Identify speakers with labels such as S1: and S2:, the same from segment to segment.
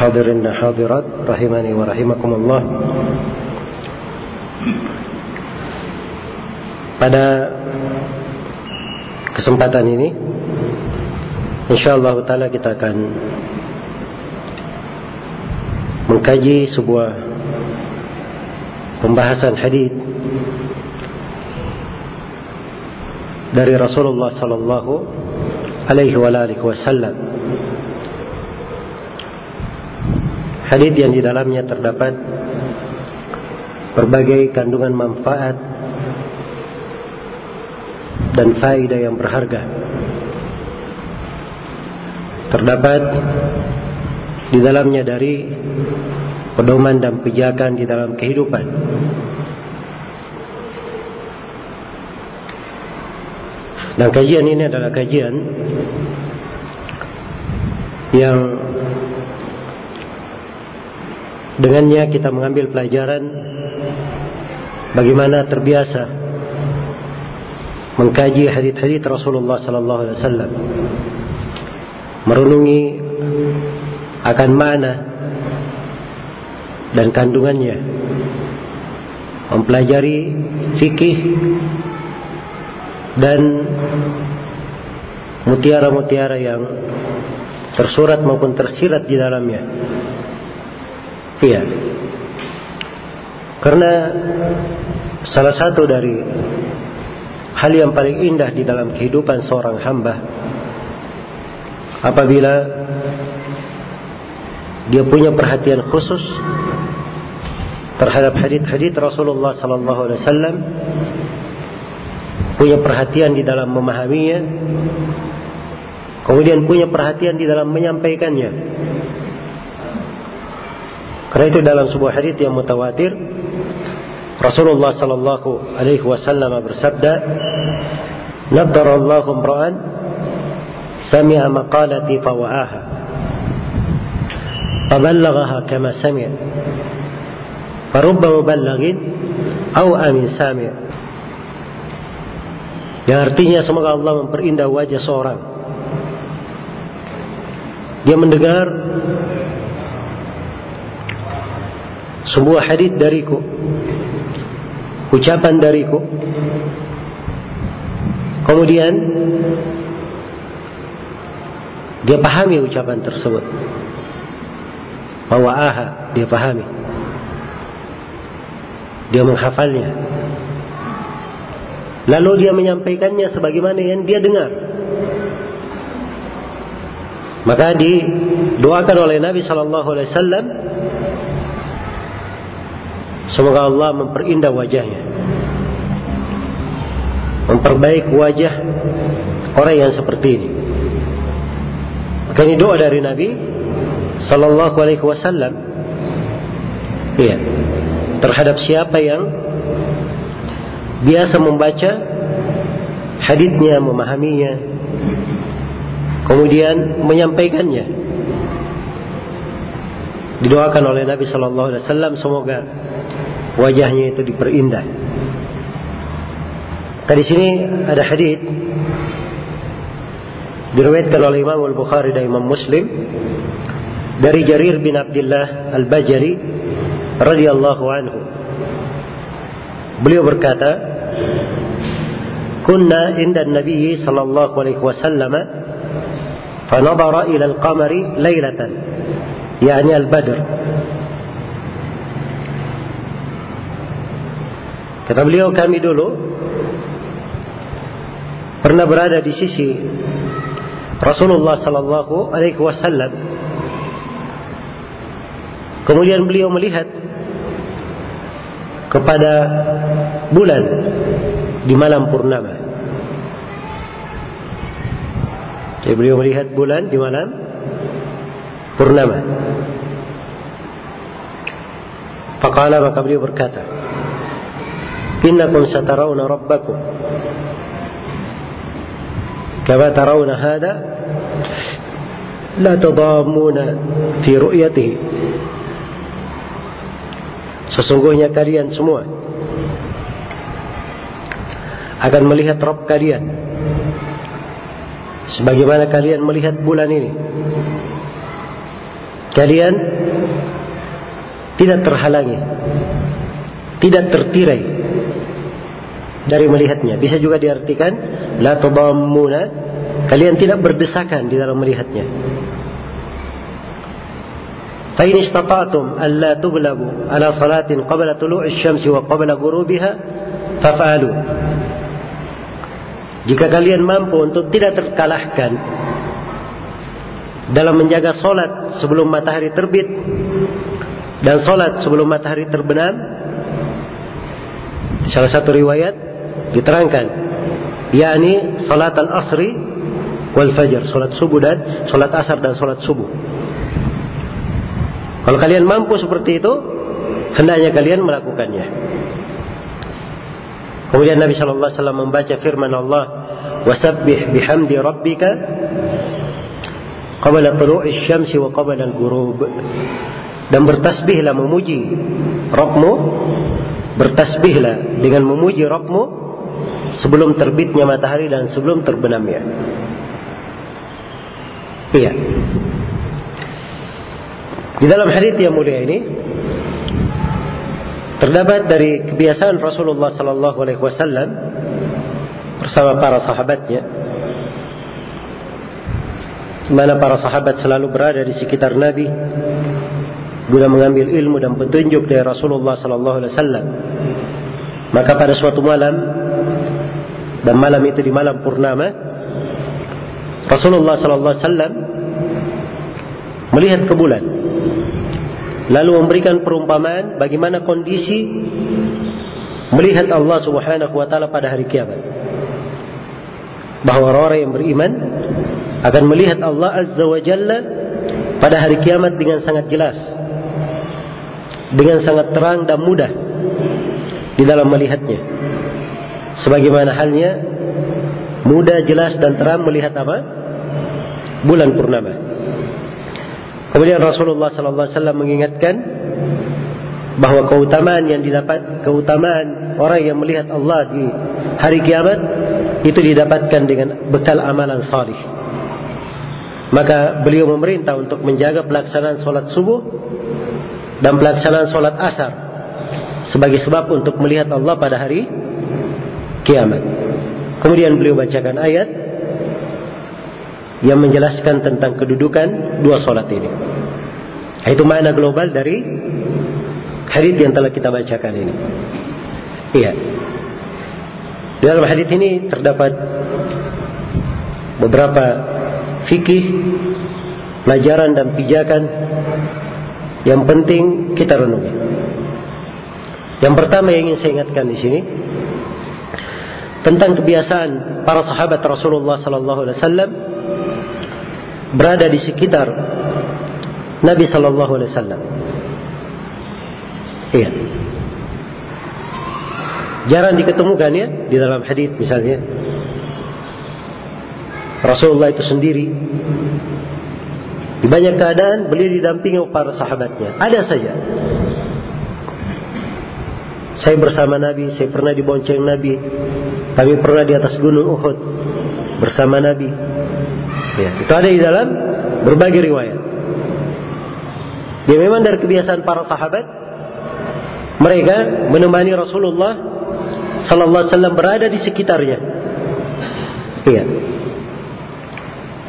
S1: hadirin dan hadirat rahimani wa rahimakumullah. Pada kesempatan ini insyaallah taala kita akan mengkaji sebuah pembahasan hadis dari Rasulullah sallallahu alaihi wa wasallam Hadis yang di dalamnya terdapat berbagai kandungan manfaat dan faedah yang berharga. Terdapat di dalamnya dari pedoman dan pijakan di dalam kehidupan. Dan kajian ini adalah kajian yang Dengannya kita mengambil pelajaran bagaimana terbiasa mengkaji hadis-hadis Rasulullah sallallahu alaihi wasallam. Merenungi akan mana dan kandungannya. Mempelajari fikih dan mutiara-mutiara yang tersurat maupun tersirat di dalamnya Iya. Karena salah satu dari hal yang paling indah di dalam kehidupan seorang hamba apabila dia punya perhatian khusus terhadap hadis-hadis Rasulullah sallallahu alaihi wasallam punya perhatian di dalam memahaminya kemudian punya perhatian di dalam menyampaikannya karena itu dalam sebuah hadis yang mutawatir Rasulullah sallallahu alaihi wasallam bersabda, "Naddarallahu imra'an sami'a maqalati fawa'aha." فبلغها كما سمع فرب مبلغ أو أمن سامع yang artinya semoga Allah memperindah wajah seorang dia mendengar sebuah hadis dariku. Ucapan dariku. Kemudian dia pahami ucapan tersebut. Bahwa aha dia pahami. Dia menghafalnya. Lalu dia menyampaikannya sebagaimana yang dia dengar. Maka didoakan oleh Nabi Shallallahu Alaihi Wasallam Semoga Allah memperindah wajahnya. Memperbaik wajah orang yang seperti ini. Maka ini doa dari Nabi Sallallahu Alaihi Wasallam. Iya. Terhadap siapa yang biasa membaca hadisnya, memahaminya, kemudian menyampaikannya. Didoakan oleh Nabi Sallallahu Alaihi Wasallam semoga wajahnya itu diperindah. Nah, di sini ada hadis diriwayatkan oleh Imam Al-Bukhari dan Imam Muslim dari Jarir bin Abdullah Al-Bajali radhiyallahu anhu. Beliau berkata, "Kunna inda Nabi sallallahu alaihi wasallam فنظر إلى القمر ليلة يعني البدر Kata beliau kami dulu pernah berada di sisi Rasulullah sallallahu alaihi wasallam. Kemudian beliau melihat kepada bulan di malam purnama. Jadi beliau melihat bulan di malam purnama. Faqala maka beliau berkata, "Innakum satarawna rabbakum kama tarawna hada la tadammuna fi ru'yatihi." Sesungguhnya kalian semua akan melihat Rabb kalian sebagaimana kalian melihat bulan ini. Kalian tidak terhalangi, tidak tertirai dari melihatnya. Bisa juga diartikan la tadammuna kalian tidak berdesakan di dalam melihatnya. Fa in istata'tum alla la tughlabu ala salatin qabla tulu'i syamsi wa qabla ghurubiha fa'alu. Jika kalian mampu untuk tidak terkalahkan dalam menjaga solat sebelum matahari terbit dan solat sebelum matahari terbenam, salah satu riwayat diterangkan, yakni solat al-asri wal fajar, solat subuh dan solat asar dan solat subuh. Kalau kalian mampu seperti itu, hendaknya kalian melakukannya. Kemudian Nabi Shallallahu Alaihi Wasallam membaca firman Allah, "Wasabbih bihamdi rabbika qabla tulu'i syamsi wa qabla al-ghurub." Dan bertasbihlah memuji Rabbmu, bertasbihlah dengan memuji Rabbmu sebelum terbitnya matahari dan sebelum terbenamnya. Iya. Di dalam hadis yang mulia ini Terdapat dari kebiasaan Rasulullah Sallallahu Alaihi Wasallam bersama para sahabatnya, mana para sahabat selalu berada di sekitar Nabi guna mengambil ilmu dan petunjuk dari Rasulullah Sallallahu Alaihi Wasallam. Maka pada suatu malam dan malam itu di malam purnama, Rasulullah Sallallahu Alaihi Wasallam melihat ke bulan lalu memberikan perumpamaan bagaimana kondisi melihat Allah Subhanahu wa taala pada hari kiamat. Bahwa orang yang beriman akan melihat Allah Azza wa Jalla pada hari kiamat dengan sangat jelas. Dengan sangat terang dan mudah di dalam melihatnya. Sebagaimana halnya mudah, jelas dan terang melihat apa? Bulan purnama. Kemudian Rasulullah sallallahu alaihi wasallam mengingatkan bahwa keutamaan yang didapat keutamaan orang yang melihat Allah di hari kiamat itu didapatkan dengan bekal amalan salih. Maka beliau memerintah untuk menjaga pelaksanaan solat subuh dan pelaksanaan solat asar sebagai sebab untuk melihat Allah pada hari kiamat. Kemudian beliau bacakan ayat yang menjelaskan tentang kedudukan dua solat ini. Itu makna global dari hadis yang telah kita bacakan ini. Iya. Dalam hadis ini terdapat beberapa fikih, pelajaran dan pijakan yang penting kita renungi. Yang pertama yang ingin saya ingatkan di sini tentang kebiasaan para sahabat Rasulullah sallallahu alaihi wasallam berada di sekitar Nabi Sallallahu Alaihi Wasallam. Iya. Jarang diketemukan ya di dalam hadis misalnya. Rasulullah itu sendiri di banyak keadaan beliau didampingi para sahabatnya. Ada saja. Saya bersama Nabi, saya pernah dibonceng Nabi. Kami pernah di atas gunung Uhud bersama Nabi. Ya, itu ada di dalam berbagai riwayat. Ya memang dari kebiasaan para sahabat mereka menemani Rasulullah sallallahu alaihi wasallam berada di sekitarnya. Iya.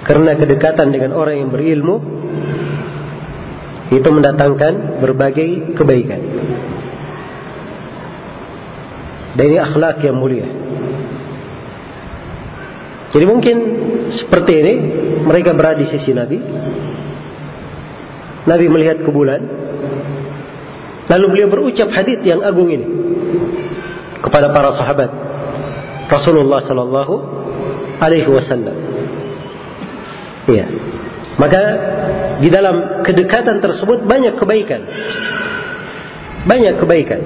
S1: Karena kedekatan dengan orang yang berilmu itu mendatangkan berbagai kebaikan. Dan ini akhlak yang mulia. Jadi mungkin seperti ini mereka berada di sisi Nabi. Nabi melihat ke bulan. Lalu beliau berucap hadis yang agung ini kepada para sahabat Rasulullah sallallahu alaihi wasallam. Iya. Maka di dalam kedekatan tersebut banyak kebaikan. Banyak kebaikan.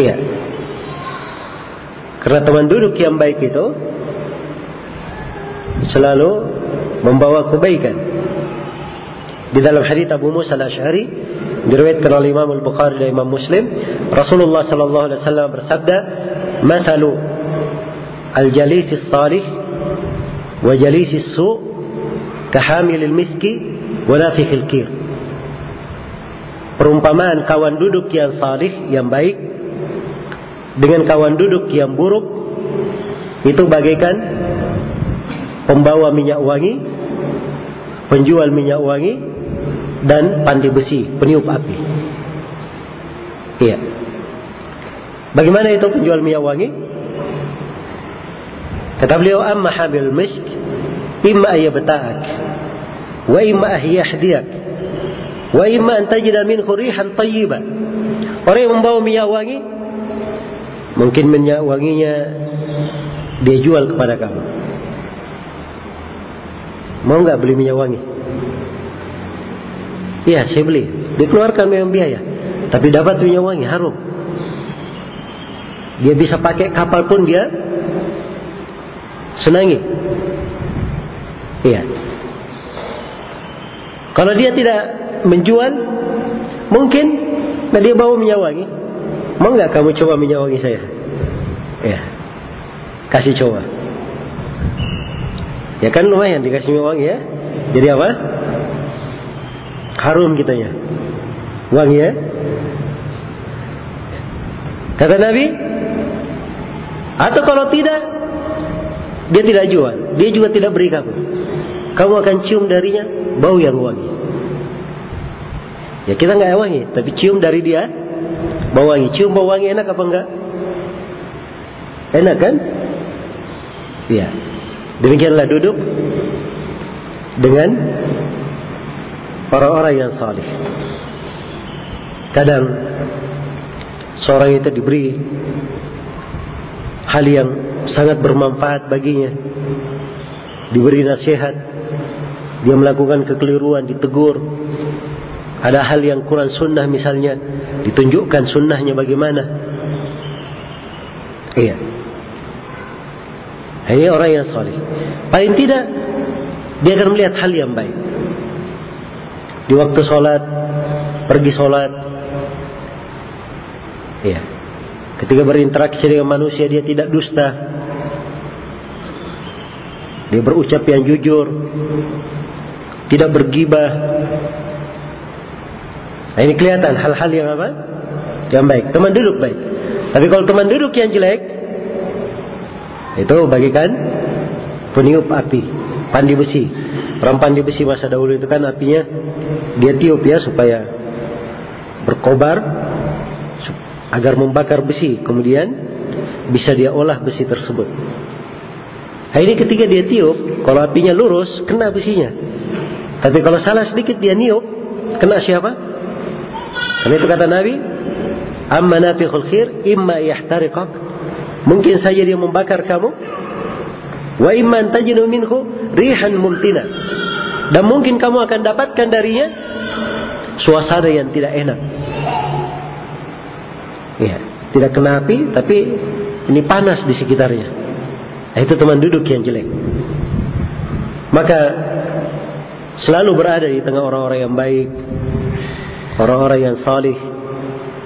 S1: Iya. Karena teman duduk yang baik itu selalu membawa kebaikan. Di dalam hadis Abu Musa al-Ash'ari diriwayatkan oleh Imam Al-Bukhari dan Imam Muslim, Rasulullah sallallahu alaihi wasallam bersabda, "Mathalu al-jalis salih wa jalis su kahamil al-miski wa nafikh al-kir." Perumpamaan kawan duduk yang salih, yang baik dengan kawan duduk yang buruk itu bagaikan pembawa minyak wangi, penjual minyak wangi dan pandi besi, peniup api. Iya. Bagaimana itu penjual minyak wangi? Kata beliau, "Amma hamil misk, imma ayyabta'ak, wa imma ahyahdiyak, wa imma an tajida minhu rihan tayyiba." Orang yang membawa minyak wangi, mungkin minyak wanginya dia jual kepada kamu. Mau nggak beli minyak wangi? Iya, saya beli. Dikeluarkan memang biaya. Tapi dapat minyak wangi, harum. Dia bisa pakai kapal pun dia senangi. Iya. Kalau dia tidak menjual, mungkin nah dia bawa minyak wangi. Mau nggak kamu coba minyak wangi saya? Ya, kasih coba. Ya kan lumayan dikasih minyak wangi ya. Jadi apa? Harum kitanya. Wangi ya. Kata Nabi, atau kalau tidak, dia tidak jual. Dia juga tidak beri kamu. Kamu akan cium darinya bau yang wangi. Ya kita nggak wangi, tapi cium dari dia bau wangi. Cium bau wangi enak apa enggak? Enak kan? Iya. Demikianlah duduk dengan orang-orang yang salih. Kadang seorang itu diberi hal yang sangat bermanfaat baginya. Diberi nasihat, dia melakukan kekeliruan, ditegur. Ada hal yang kurang sunnah misalnya, ditunjukkan sunnahnya bagaimana. Iya. Ini orang yang soleh. Paling tidak dia akan melihat hal yang baik. Di waktu sholat, pergi sholat. Ya. Ketika berinteraksi dengan manusia dia tidak dusta. Dia berucap yang jujur. Tidak bergibah. Nah, ini kelihatan hal-hal yang apa? Yang baik. Teman duduk baik. Tapi kalau teman duduk yang jelek, itu bagikan peniup api, pandi besi. Orang pandi besi masa dahulu itu kan apinya dia tiup ya supaya berkobar agar membakar besi. Kemudian bisa dia olah besi tersebut. Nah ini ketika dia tiup, kalau apinya lurus, kena besinya. Tapi kalau salah sedikit dia niup, kena siapa? Karena itu kata Nabi, amma nafikhul khair imma yahtariqak. Mungkin saja dia membakar kamu. Wa imma tajinu minhu rihan mumtina. Dan mungkin kamu akan dapatkan darinya suasana yang tidak enak. Ya, tidak kena api tapi ini panas di sekitarnya. Nah, itu teman duduk yang jelek. Maka selalu berada di tengah orang-orang yang baik, orang-orang yang salih,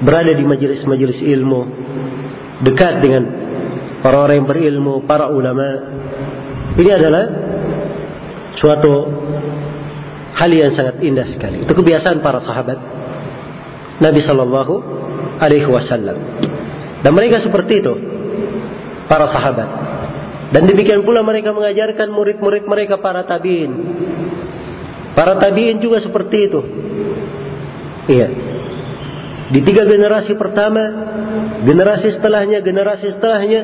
S1: berada di majelis-majelis ilmu, dekat dengan orang-orang yang berilmu, para ulama. Ini adalah suatu hal yang sangat indah sekali. Itu kebiasaan para sahabat Nabi Shallallahu Alaihi Wasallam. Dan mereka seperti itu, para sahabat. Dan demikian pula mereka mengajarkan murid-murid mereka para tabiin. Para tabiin juga seperti itu. Iya. Di tiga generasi pertama, generasi setelahnya, generasi setelahnya,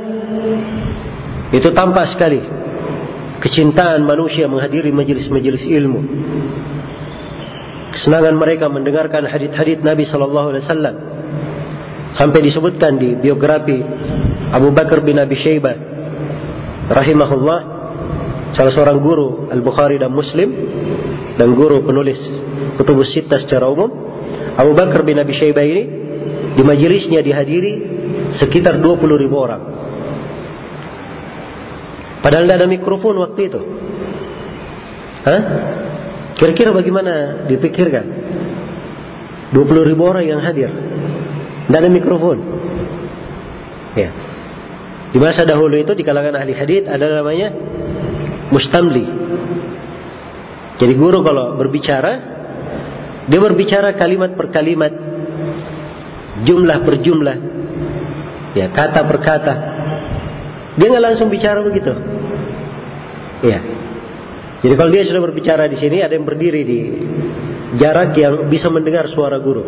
S1: itu tampak sekali kecintaan manusia menghadiri majelis-majelis ilmu. Kesenangan mereka mendengarkan hadith-hadith Nabi Sallallahu Alaihi Wasallam sampai disebutkan di biografi Abu Bakar bin Abi Shaybah rahimahullah salah seorang guru Al Bukhari dan Muslim dan guru penulis kutubus sita secara umum Abu Bakar bin Abi Syaibah ini di majelisnya dihadiri sekitar 20 ribu orang. Padahal tidak ada mikrofon waktu itu. Hah? Kira-kira bagaimana dipikirkan? 20 ribu orang yang hadir. Tidak ada mikrofon. Ya. Di masa dahulu itu di kalangan ahli hadith ada namanya mustamli. Jadi guru kalau berbicara, dia berbicara kalimat per kalimat, jumlah per jumlah, ya kata per kata. Dia nggak langsung bicara begitu. Ya. Jadi kalau dia sudah berbicara di sini, ada yang berdiri di jarak yang bisa mendengar suara guru.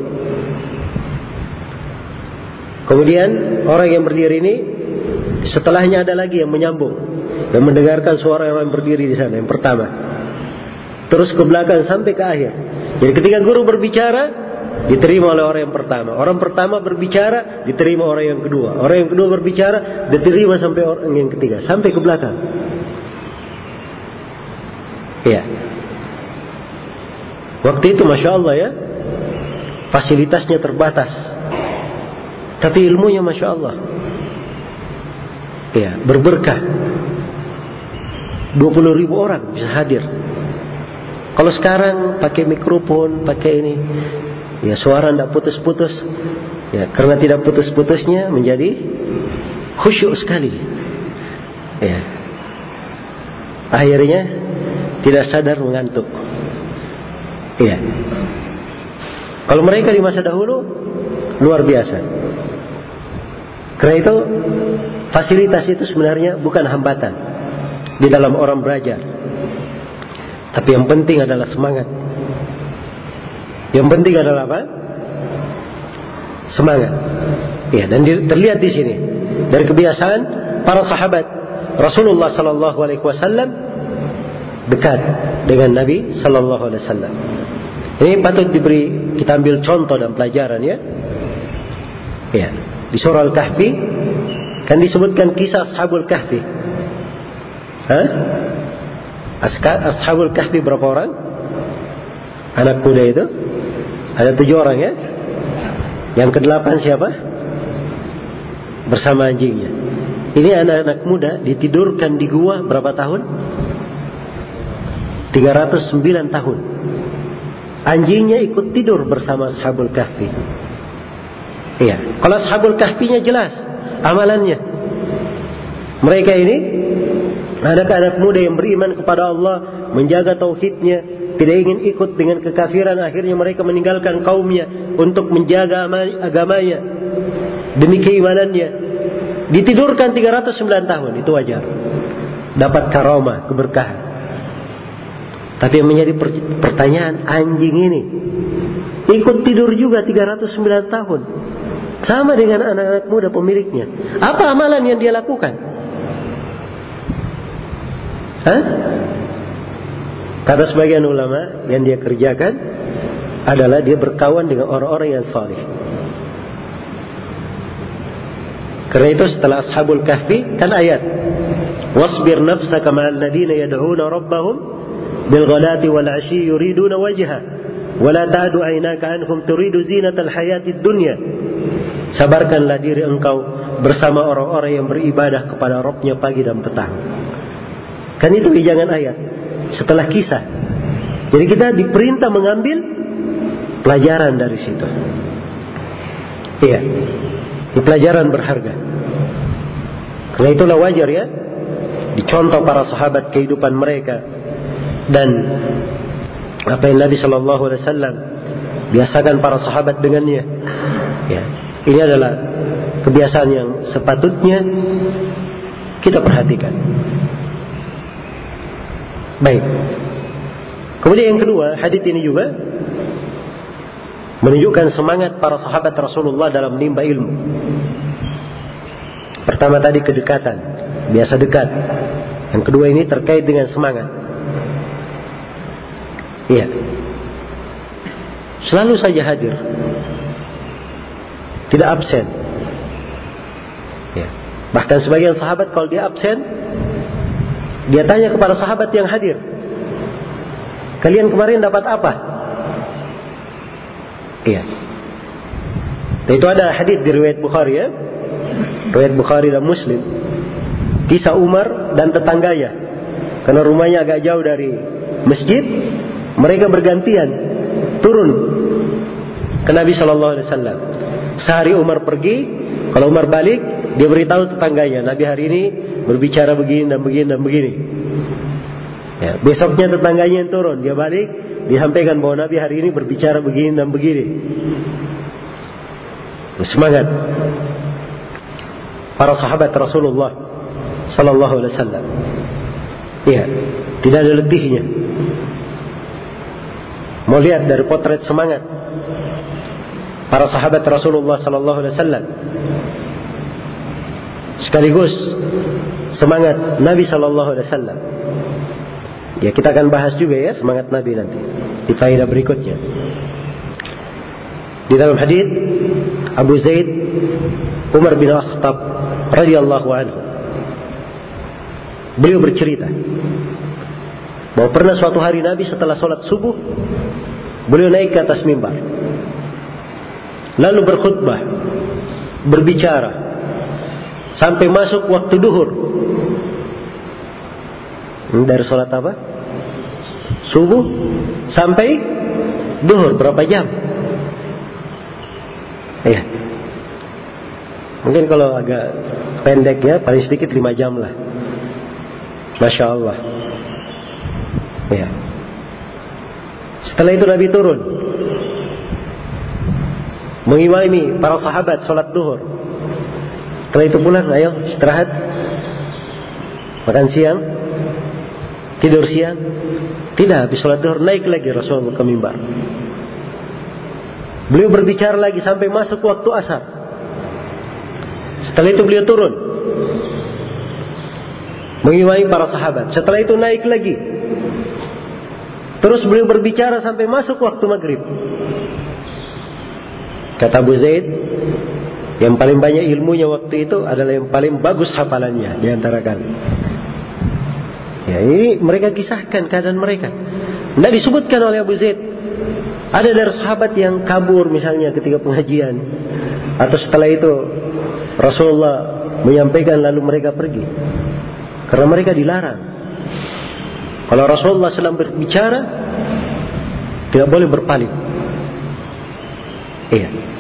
S1: Kemudian orang yang berdiri ini Setelahnya ada lagi yang menyambung dan mendengarkan suara orang yang berdiri di sana yang pertama. Terus ke belakang sampai ke akhir. Jadi ketika guru berbicara diterima oleh orang yang pertama. Orang pertama berbicara diterima orang yang kedua. Orang yang kedua berbicara diterima sampai orang yang ketiga sampai ke belakang. Iya. Waktu itu masya Allah ya fasilitasnya terbatas. Tapi ilmunya masya Allah ya berberkah 20 ribu orang bisa hadir kalau sekarang pakai mikrofon pakai ini ya suara tidak putus-putus ya karena tidak putus-putusnya menjadi khusyuk sekali. Ya. Akhirnya tidak sadar mengantuk. Iya kalau mereka di masa dahulu luar biasa. Karena itu Fasilitas itu sebenarnya bukan hambatan di dalam orang belajar. Tapi yang penting adalah semangat. Yang penting adalah apa? Semangat. Ya, dan terlihat di sini dari kebiasaan para sahabat Rasulullah Sallallahu Alaihi Wasallam dekat dengan Nabi Sallallahu Alaihi Wasallam. Ini patut diberi kita ambil contoh dan pelajaran ya. Ya, di surah Al-Kahfi Kan disebutkan kisah Ashabul Kahfi. Hah? Ashabul Kahfi berapa orang? Anak muda itu? Ada tujuh orang ya? Yang kedelapan siapa? Bersama anjingnya. Ini anak-anak muda ditidurkan di gua berapa tahun? 309 tahun. Anjingnya ikut tidur bersama Ashabul Kahfi. Iya. Kalau Ashabul Kahfinya jelas amalannya. Mereka ini anak-anak muda yang beriman kepada Allah, menjaga tauhidnya, tidak ingin ikut dengan kekafiran, akhirnya mereka meninggalkan kaumnya untuk menjaga agamanya demi keimanannya. Ditidurkan 309 tahun, itu wajar. Dapat karomah, keberkahan. Tapi yang menjadi pertanyaan anjing ini ikut tidur juga 309 tahun. Sama dengan anak-anak muda pemiliknya. Apa amalan yang dia lakukan? Hah? Kata sebagian ulama yang dia kerjakan adalah dia berkawan dengan orang-orang yang saleh. Karena itu setelah Ashabul Kahfi kan ayat Wasbir nafsaka ma'al ladina yad'una rabbahum bil ghadati wal 'ashi yuriduna wajha wala ta'du 'ainaka anhum turidu zinatal hayatid dunya Sabarkanlah diri engkau bersama orang-orang yang beribadah kepada Robnya pagi dan petang. Kan itu jangan ayat. Setelah kisah. Jadi kita diperintah mengambil pelajaran dari situ. Iya. Ini pelajaran berharga. Karena itulah wajar ya. Dicontoh para sahabat kehidupan mereka. Dan apa yang Nabi Shallallahu Alaihi Wasallam biasakan para sahabat dengannya. Ya. Ini adalah kebiasaan yang sepatutnya kita perhatikan. Baik. Kemudian yang kedua, hadis ini juga menunjukkan semangat para sahabat Rasulullah dalam menimba ilmu. Pertama tadi kedekatan, biasa dekat. Yang kedua ini terkait dengan semangat. Iya. Selalu saja hadir tidak absen. Ya. Bahkan sebagian sahabat kalau dia absen, dia tanya kepada sahabat yang hadir, kalian kemarin dapat apa? Iya. Itu ada hadis di riwayat Bukhari ya. Riwayat Bukhari dan Muslim. Kisah Umar dan tetangganya. Karena rumahnya agak jauh dari masjid, mereka bergantian turun ke Nabi Shallallahu Alaihi Wasallam. Sehari Umar pergi, kalau Umar balik, dia beritahu tetangganya, Nabi hari ini berbicara begini dan begini dan begini. Ya, besoknya tetangganya yang turun, dia balik, disampaikan bahwa Nabi hari ini berbicara begini dan begini. Semangat para sahabat Rasulullah Sallallahu Alaihi Wasallam. Iya, tidak ada lebihnya. Mau lihat dari potret semangat para sahabat Rasulullah Sallallahu Alaihi Wasallam. Sekaligus semangat Nabi Sallallahu Alaihi Wasallam. Ya kita akan bahas juga ya semangat Nabi nanti di faedah berikutnya. Di dalam hadis Abu Zaid Umar bin Khattab radhiyallahu anhu beliau bercerita bahwa pernah suatu hari Nabi setelah sholat subuh beliau naik ke atas mimbar lalu berkhutbah berbicara sampai masuk waktu duhur dari sholat apa? subuh sampai duhur berapa jam? Iya. Mungkin kalau agak pendek ya paling sedikit lima jam lah. Masya Allah. Iya. Setelah itu Nabi turun mengimami para sahabat sholat duhur. Setelah itu pulang, ayo istirahat, makan siang, tidur siang, tidak, habis sholat duhur naik lagi Rasulullah ke mimbar. Beliau berbicara lagi sampai masuk waktu asar. Setelah itu beliau turun. Mengimai para sahabat. Setelah itu naik lagi. Terus beliau berbicara sampai masuk waktu maghrib. Kata Abu Zaid, yang paling banyak ilmunya waktu itu adalah yang paling bagus hafalannya di antara kalian. Ya, ini mereka kisahkan keadaan mereka. Tidak disebutkan oleh Abu Zaid. Ada dari sahabat yang kabur misalnya ketika pengajian. Atau setelah itu Rasulullah menyampaikan lalu mereka pergi. Karena mereka dilarang. Kalau Rasulullah sedang berbicara, tidak boleh berpaling. Iya.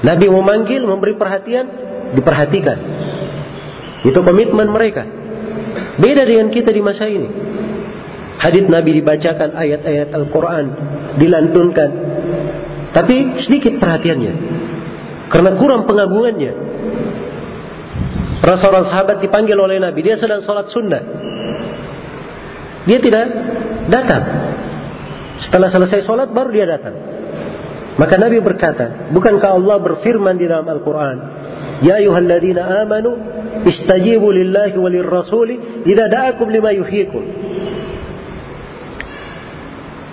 S1: Nabi memanggil, memberi perhatian, diperhatikan. Itu komitmen mereka. Beda dengan kita di masa ini. Hadis Nabi dibacakan, ayat-ayat Al-Quran dilantunkan. Tapi sedikit perhatiannya. Karena kurang pengagungannya. Pernah seorang sahabat dipanggil oleh Nabi. Dia sedang sholat sunnah. Dia tidak datang. Setelah selesai sholat baru dia datang. Maka Nabi berkata, bukankah Allah berfirman di dalam Al-Quran, Ya ayuhalladzina amanu istajibu lillahi walir rasuli idza da'akum lima yuhyikum.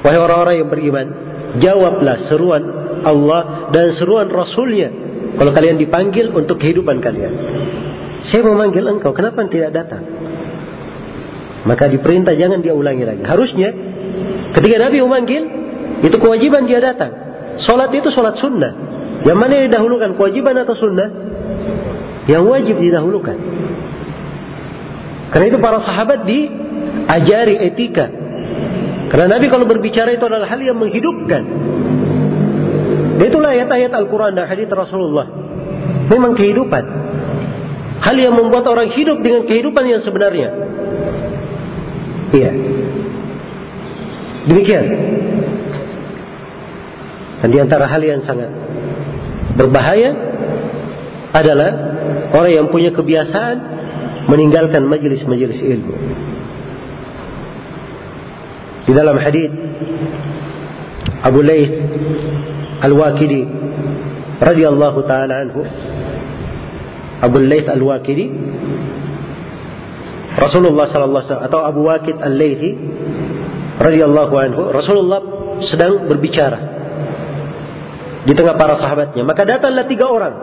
S1: Wahai orang-orang yang beriman, jawablah seruan Allah dan seruan Rasulnya kalau kalian dipanggil untuk kehidupan kalian. Saya memanggil engkau, kenapa tidak datang? Maka diperintah jangan dia ulangi lagi. Harusnya ketika Nabi memanggil, itu kewajiban dia datang. Solat itu solat sunnah. Yang mana yang didahulukan, kewajiban atau sunnah? yang wajib didahulukan. Karena itu para sahabat diajari etika. Karena Nabi kalau berbicara itu adalah hal yang menghidupkan. Dan itulah ayat-ayat Al-Quran dan hadis Rasulullah. Memang kehidupan. Hal yang membuat orang hidup dengan kehidupan yang sebenarnya. Iya. Demikian. Dan di antara hal yang sangat berbahaya adalah orang yang punya kebiasaan meninggalkan majelis-majelis ilmu. Di dalam hadis Abu Laith Al-Waqidi radhiyallahu taala anhu Abu Laith Al-Waqidi Rasulullah sallallahu alaihi wasallam atau Abu Waqid Al-Laythi radhiyallahu anhu Rasulullah sedang berbicara di tengah para sahabatnya maka datanglah tiga orang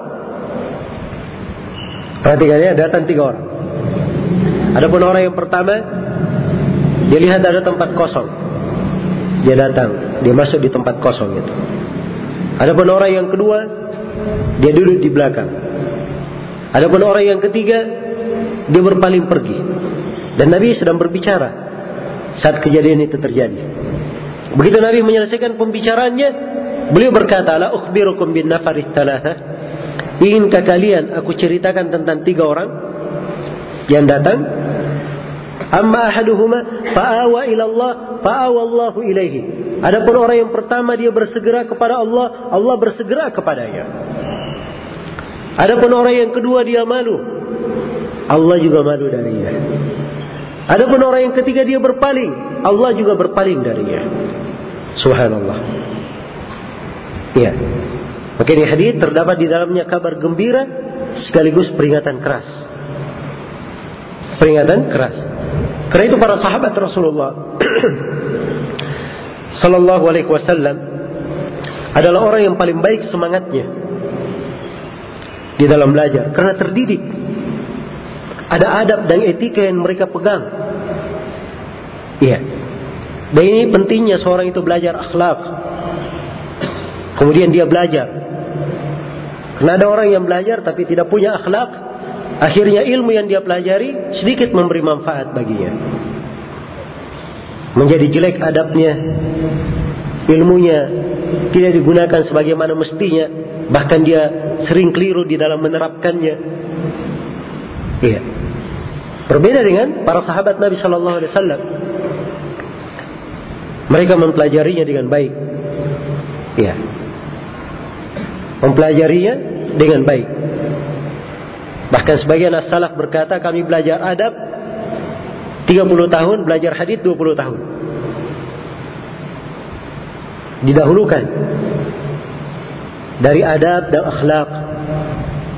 S1: Perhatikan ya, datang tiga orang. Adapun orang yang pertama, dia lihat ada tempat kosong. Dia datang, dia masuk di tempat kosong itu. Adapun orang yang kedua, dia duduk di belakang. Adapun orang yang ketiga, dia berpaling pergi. Dan Nabi sedang berbicara saat kejadian itu terjadi. Begitu Nabi menyelesaikan pembicaraannya, beliau berkata, "La ukhbirukum bin nafaris thalatha?" Inginkah kalian aku ceritakan tentang tiga orang yang datang? Amma ahaduhuma fa'awa ila Allah fa'awa Allahu ilaihi. Adapun orang yang pertama dia bersegera kepada Allah, Allah bersegera kepadanya. Adapun orang yang kedua dia malu, Allah juga malu darinya. Adapun orang yang ketiga dia berpaling, Allah juga berpaling darinya. Subhanallah. Iya. Maka ini hadis terdapat di dalamnya kabar gembira sekaligus peringatan keras. Peringatan keras. Karena itu para sahabat Rasulullah Sallallahu alaihi wasallam adalah orang yang paling baik semangatnya di dalam belajar karena terdidik. Ada adab dan etika yang mereka pegang. Iya. Dan ini pentingnya seorang itu belajar akhlak. Kemudian dia belajar. Karena ada orang yang belajar tapi tidak punya akhlak, akhirnya ilmu yang dia pelajari sedikit memberi manfaat baginya. Menjadi jelek adabnya, ilmunya tidak digunakan sebagaimana mestinya, bahkan dia sering keliru di dalam menerapkannya. Iya. Berbeda dengan para sahabat Nabi Shallallahu Alaihi Wasallam. Mereka mempelajarinya dengan baik. Iya mempelajarinya dengan baik. Bahkan sebagian as-salaf berkata kami belajar adab 30 tahun, belajar hadis 20 tahun. Didahulukan dari adab dan akhlak.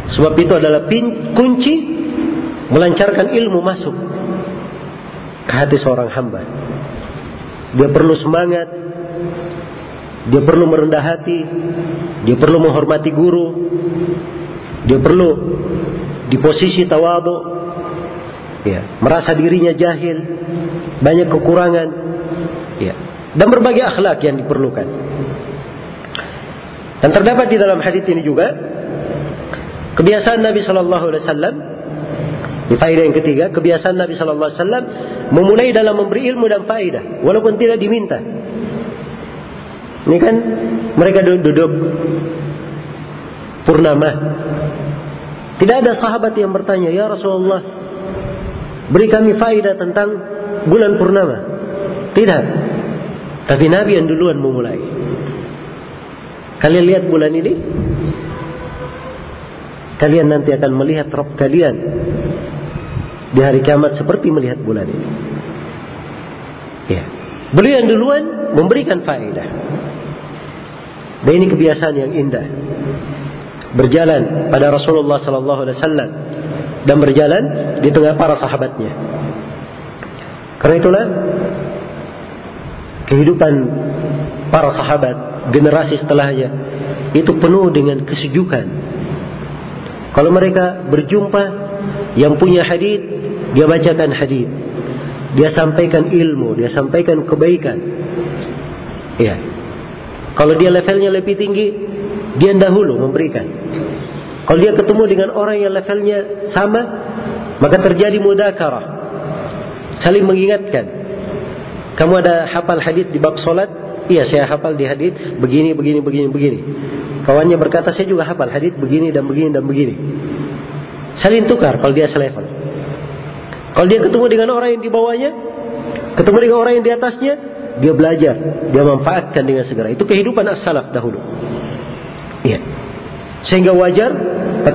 S1: Sebab itu adalah kunci melancarkan ilmu masuk ke hati seorang hamba. Dia perlu semangat, dia perlu merendah hati, dia perlu menghormati guru, dia perlu di posisi tawadu, ya, merasa dirinya jahil, banyak kekurangan, ya, dan berbagai akhlak yang diperlukan. Dan terdapat di dalam hadis ini juga kebiasaan Nabi Shallallahu Alaihi Wasallam di faedah yang ketiga, kebiasaan Nabi Shallallahu Alaihi Wasallam memulai dalam memberi ilmu dan faedah, walaupun tidak diminta. Ini kan mereka duduk purnama. Tidak ada sahabat yang bertanya, "Ya Rasulullah, beri kami faidah tentang bulan purnama." Tidak. Tapi Nabi yang duluan memulai. Kalian lihat bulan ini? Kalian nanti akan melihat Rob kalian di hari kiamat seperti melihat bulan ini. Ya. Beliau yang duluan memberikan faedah. Dan ini kebiasaan yang indah. Berjalan pada Rasulullah sallallahu alaihi wasallam dan berjalan di tengah para sahabatnya. Karena itulah kehidupan para sahabat generasi setelahnya itu penuh dengan kesejukan. Kalau mereka berjumpa yang punya hadis, dia bacakan hadis. Dia sampaikan ilmu, dia sampaikan kebaikan. Ya. Kalau dia levelnya lebih tinggi, dia dahulu memberikan. Kalau dia ketemu dengan orang yang levelnya sama, maka terjadi mudakarah. Saling mengingatkan. Kamu ada hafal hadis di bab solat? Iya, saya hafal di hadis begini, begini, begini, begini. Kawannya berkata, saya juga hafal hadis begini dan begini dan begini. Saling tukar kalau dia selevel. Kalau dia ketemu dengan orang yang di bawahnya, ketemu dengan orang yang di atasnya, dia belajar, dia manfaatkan dengan segera. Itu kehidupan as-salaf dahulu. Iya. Sehingga wajar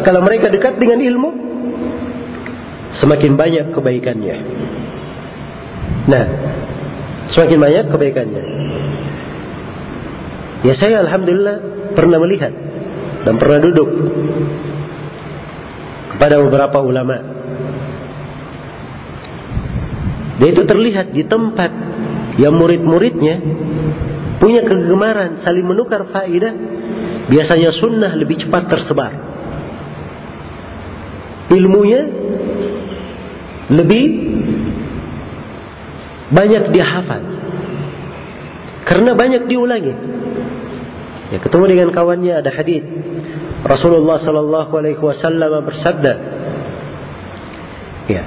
S1: kalau mereka dekat dengan ilmu semakin banyak kebaikannya. Nah, semakin banyak kebaikannya. Ya saya alhamdulillah pernah melihat dan pernah duduk kepada beberapa ulama. Dan itu terlihat di tempat yang murid-muridnya punya kegemaran saling menukar faidah, biasanya sunnah lebih cepat tersebar. Ilmunya lebih banyak dihafal. Karena banyak diulangi. Ya, ketemu dengan kawannya ada hadis. Rasulullah sallallahu alaihi wasallam bersabda, ya.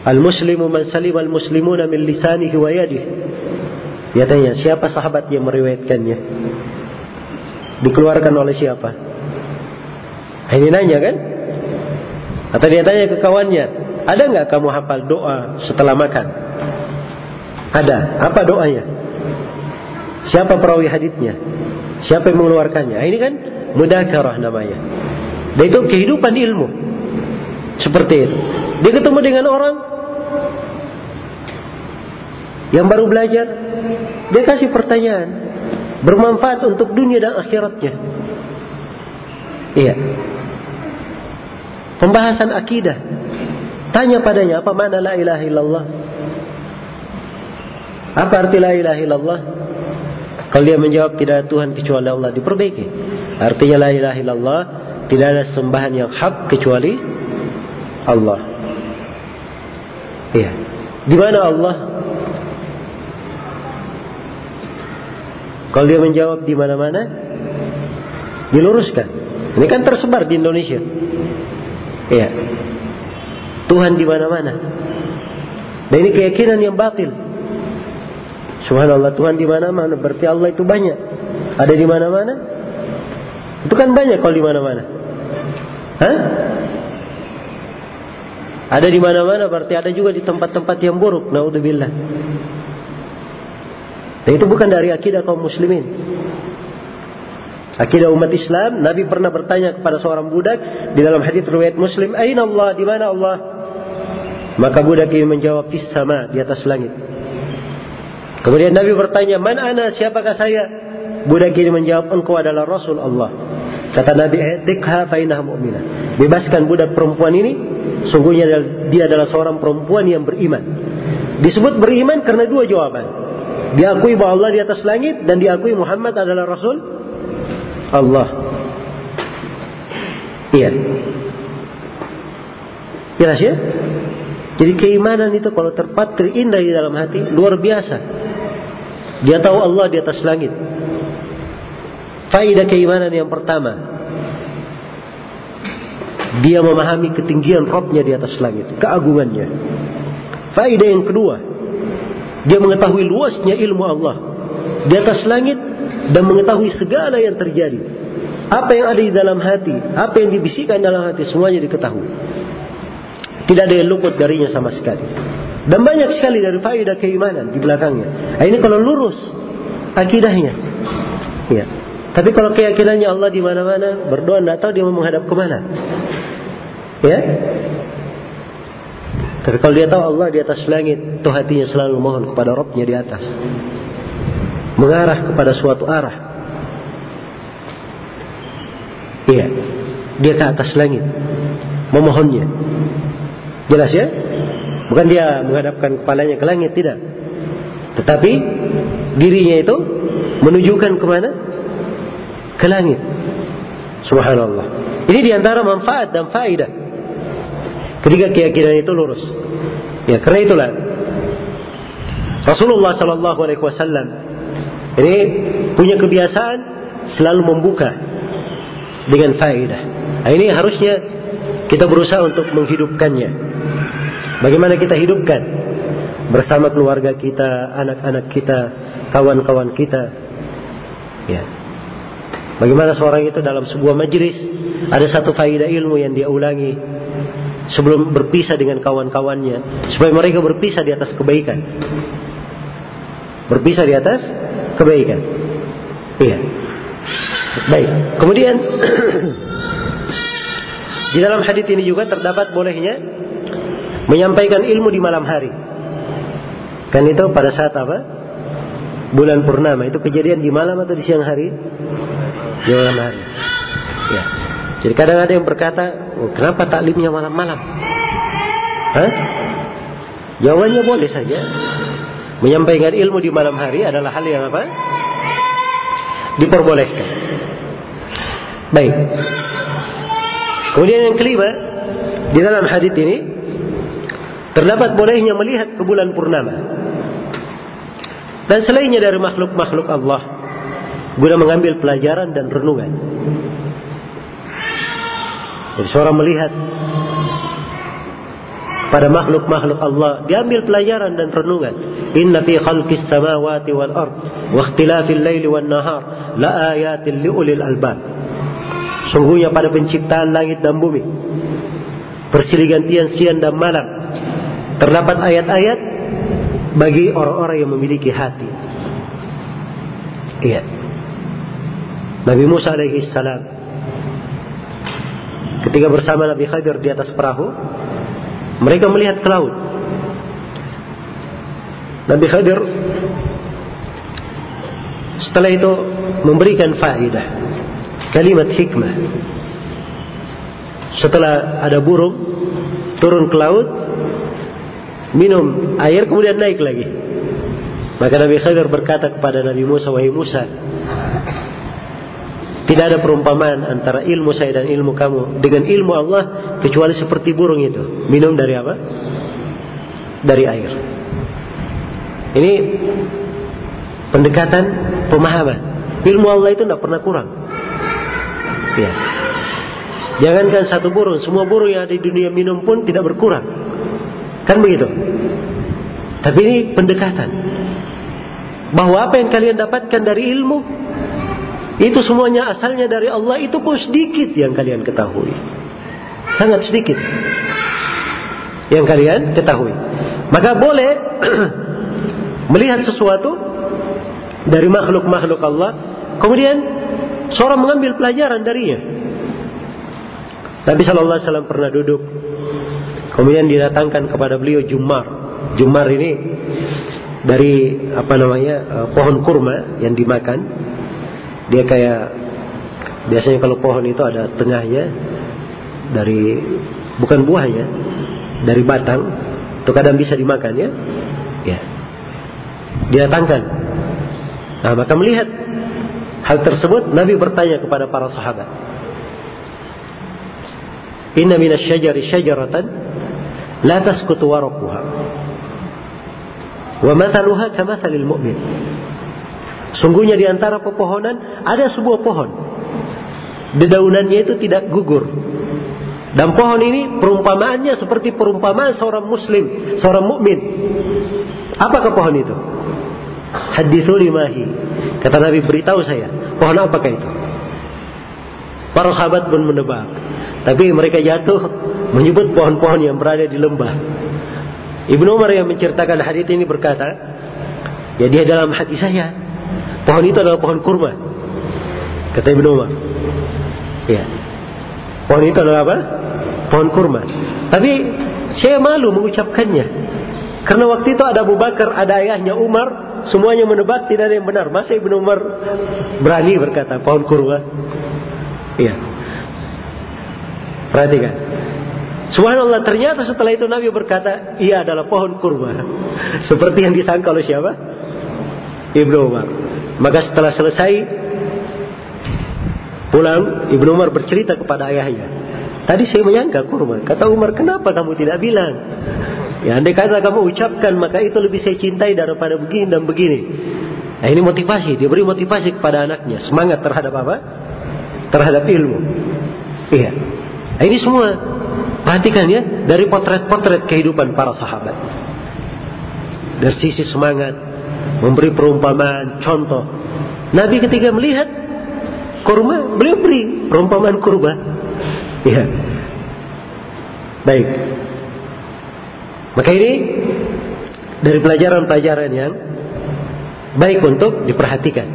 S1: Al-muslimu man salim al-muslimuna min lisanihi wa yadihi. Dia tanya, siapa sahabat yang meriwayatkannya? Dikeluarkan oleh siapa? Ini nanya kan? Atau dia tanya ke kawannya, ada nggak kamu hafal doa setelah makan? Ada. Apa doanya? Siapa perawi hadisnya? Siapa yang mengeluarkannya? Ini kan mudakarah namanya. Dan itu kehidupan ilmu. Seperti itu. Dia ketemu dengan orang yang baru belajar, dia kasih pertanyaan bermanfaat untuk dunia dan akhiratnya. Iya. Pembahasan akidah. Tanya padanya apa makna la ilaha illallah? Apa arti la ilaha illallah? Kalau dia menjawab tidak ada Tuhan kecuali Allah diperbaiki. Artinya la ilaha illallah tidak ada sembahan yang hak kecuali Allah. Iya. Di mana Allah? Kalau dia menjawab di mana-mana, diluruskan. Ini kan tersebar di Indonesia. Iya. Tuhan di mana-mana. Dan ini keyakinan yang batil. Subhanallah Tuhan di mana-mana berarti Allah itu banyak. Ada di mana-mana? Itu kan banyak kalau di mana-mana. Hah? Ada di mana-mana berarti ada juga di tempat-tempat yang buruk. Naudzubillah. Dan itu bukan dari akidah kaum muslimin. Akidah umat Islam, Nabi pernah bertanya kepada seorang budak di dalam hadis riwayat Muslim, "Aina Allah? Di mana Allah?" Maka budak ini menjawab, "Fis sama, di atas langit." Kemudian Nabi bertanya, "Man ana? Siapakah saya?" Budak ini menjawab, "Engkau adalah Rasul Allah." Kata Nabi, "Etikha fa mu'minah." Bebaskan budak perempuan ini, sungguhnya dia adalah seorang perempuan yang beriman. Disebut beriman karena dua jawaban. Diakui bahwa Allah di atas langit dan diakui Muhammad adalah Rasul Allah. Iya. Jelas ya? Jadi keimanan itu kalau terpatri indah di dalam hati luar biasa. Dia tahu Allah di atas langit. Faidah keimanan yang pertama. Dia memahami ketinggian Robnya di atas langit. Keagungannya. Faidah yang kedua. Dia mengetahui luasnya ilmu Allah. Di atas langit dan mengetahui segala yang terjadi. Apa yang ada di dalam hati, apa yang dibisikkan dalam hati, semuanya diketahui. Tidak ada yang luput darinya sama sekali. Dan banyak sekali dari faedah keimanan di belakangnya. Nah, ini kalau lurus akidahnya. Ya. Tapi kalau keyakinannya Allah di mana-mana, berdoa tidak tahu dia mau menghadap ke mana. Ya. Tapi kalau dia tahu Allah di atas langit, itu hatinya selalu mohon kepada Robnya di atas mengarah kepada suatu arah. Iya, dia ke atas langit, memohonnya. Jelas ya? Bukan dia menghadapkan kepalanya ke langit, tidak. Tetapi dirinya itu menunjukkan ke mana? Ke langit. Subhanallah. Ini di antara manfaat dan faidah. Ketika keyakinan itu lurus. Ya, karena itulah Rasulullah Shallallahu Alaihi Wasallam ini punya kebiasaan selalu membuka dengan faedah. Nah, ini harusnya kita berusaha untuk menghidupkannya. Bagaimana kita hidupkan bersama keluarga kita, anak-anak kita, kawan-kawan kita. Ya. Bagaimana seorang itu dalam sebuah majelis ada satu faedah ilmu yang dia ulangi sebelum berpisah dengan kawan-kawannya supaya mereka berpisah di atas kebaikan. Berpisah di atas kebaikan. Iya. Baik. Kemudian di dalam hadis ini juga terdapat bolehnya menyampaikan ilmu di malam hari. Kan itu pada saat apa? Bulan purnama. Itu kejadian di malam atau di siang hari? Di malam hari. Ya. Jadi kadang ada yang berkata, oh, kenapa taklimnya malam-malam? Hah? Jawabannya boleh saja. Menyampaikan ilmu di malam hari adalah hal yang apa? Diperbolehkan. Baik. Kemudian yang kelima, di dalam hadis ini terdapat bolehnya melihat ke bulan purnama. Dan selainnya dari makhluk-makhluk Allah, guna mengambil pelajaran dan renungan. Jadi seorang melihat pada makhluk-makhluk Allah diambil pelajaran dan renungan. Inna fi khalqis samawati wal ard wa ikhtilafil laili wan nahar la ayatin liulil albab. Sungguhnya pada penciptaan langit dan bumi bersilih gantian siang dan malam terdapat ayat-ayat bagi orang-orang yang memiliki hati. Iya. Nabi Musa alaihi salam ketika bersama Nabi Khadir di atas perahu mereka melihat ke laut. Nabi Khadir setelah itu memberikan faedah kalimat hikmah setelah ada burung turun ke laut minum air kemudian naik lagi maka Nabi Khadir berkata kepada Nabi Musa wahai Musa tidak ada perumpamaan antara ilmu saya dan ilmu kamu dengan ilmu Allah kecuali seperti burung itu. Minum dari apa? Dari air. Ini pendekatan pemahaman. Ilmu Allah itu tidak pernah kurang. Ya. Jangankan satu burung, semua burung yang ada di dunia minum pun tidak berkurang. Kan begitu? Tapi ini pendekatan. Bahwa apa yang kalian dapatkan dari ilmu itu semuanya asalnya dari Allah itu pun sedikit yang kalian ketahui. Sangat sedikit. Yang kalian ketahui. Maka boleh melihat sesuatu dari makhluk-makhluk Allah. Kemudian seorang mengambil pelajaran darinya. Nabi Shallallahu Alaihi Wasallam pernah duduk. Kemudian didatangkan kepada beliau jumar. Jumar ini dari apa namanya eh, pohon kurma yang dimakan dia kayak biasanya kalau pohon itu ada tengahnya dari bukan buahnya dari batang itu kadang bisa dimakan ya. Ya didatangkan nah maka melihat hal tersebut Nabi bertanya kepada para sahabat inna minas syajari syajaratan la taskutu waraquha wa mathaluha kamathalil mu'min Sungguhnya di antara pepohonan ada sebuah pohon. Dedaunannya itu tidak gugur. Dan pohon ini perumpamaannya seperti perumpamaan seorang muslim, seorang mukmin. Apakah pohon itu? Hadithul limahi. Kata Nabi beritahu saya, pohon apakah itu? Para sahabat pun menebak. Tapi mereka jatuh menyebut pohon-pohon yang berada di lembah. Ibnu Umar yang menceritakan hadis ini berkata, ya dia dalam hati saya Pohon itu adalah pohon kurma. Kata Ibnu Umar. Ya. Pohon itu adalah apa? Pohon kurma. Tapi saya malu mengucapkannya. Karena waktu itu ada Abu Bakar, ada ayahnya Umar, semuanya menebak tidak ada yang benar. Masa Ibnu Umar berani berkata pohon kurma? Iya. Perhatikan. Subhanallah ternyata setelah itu Nabi berkata ia adalah pohon kurma. Seperti yang disangka oleh siapa? Ibnu Umar. Maka setelah selesai pulang, Ibnu Umar bercerita kepada ayahnya. Tadi saya menyangka kurma. Kata Umar, kenapa kamu tidak bilang? Ya, andai kata kamu ucapkan, maka itu lebih saya cintai daripada begini dan begini. Nah, ini motivasi. Dia beri motivasi kepada anaknya. Semangat terhadap apa? Terhadap ilmu. Iya. Nah, ini semua perhatikan ya dari potret-potret kehidupan para sahabat. Dari sisi semangat, memberi perumpamaan, contoh. Nabi ketika melihat kurma, beliau beri perumpamaan kurma. Ya. Baik. Maka ini dari pelajaran-pelajaran yang baik untuk diperhatikan.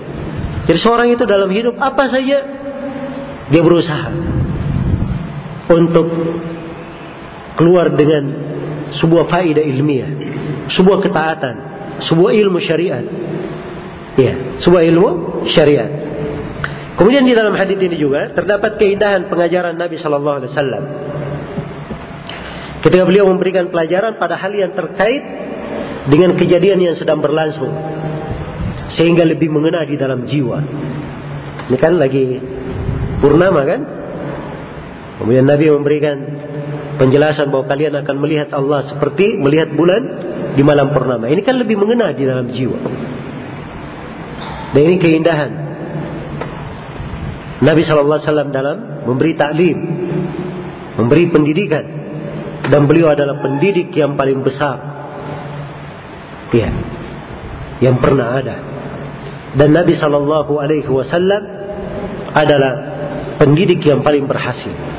S1: Jadi seorang itu dalam hidup apa saja dia berusaha untuk keluar dengan sebuah faedah ilmiah, sebuah ketaatan, sebuah ilmu syariat. Ya, sebuah ilmu syariat. Kemudian di dalam hadis ini juga terdapat keindahan pengajaran Nabi Shallallahu Alaihi Wasallam. Ketika beliau memberikan pelajaran pada hal yang terkait dengan kejadian yang sedang berlangsung, sehingga lebih mengena di dalam jiwa. Ini kan lagi purnama kan? Kemudian Nabi memberikan penjelasan bahwa kalian akan melihat Allah seperti melihat bulan di malam purnama. Ini kan lebih mengena di dalam jiwa. Dan ini keindahan Nabi Shallallahu Alaihi Wasallam dalam memberi taklim, memberi pendidikan, dan beliau adalah pendidik yang paling besar, ya, yang pernah ada. Dan Nabi Shallallahu Alaihi Wasallam adalah pendidik yang paling berhasil.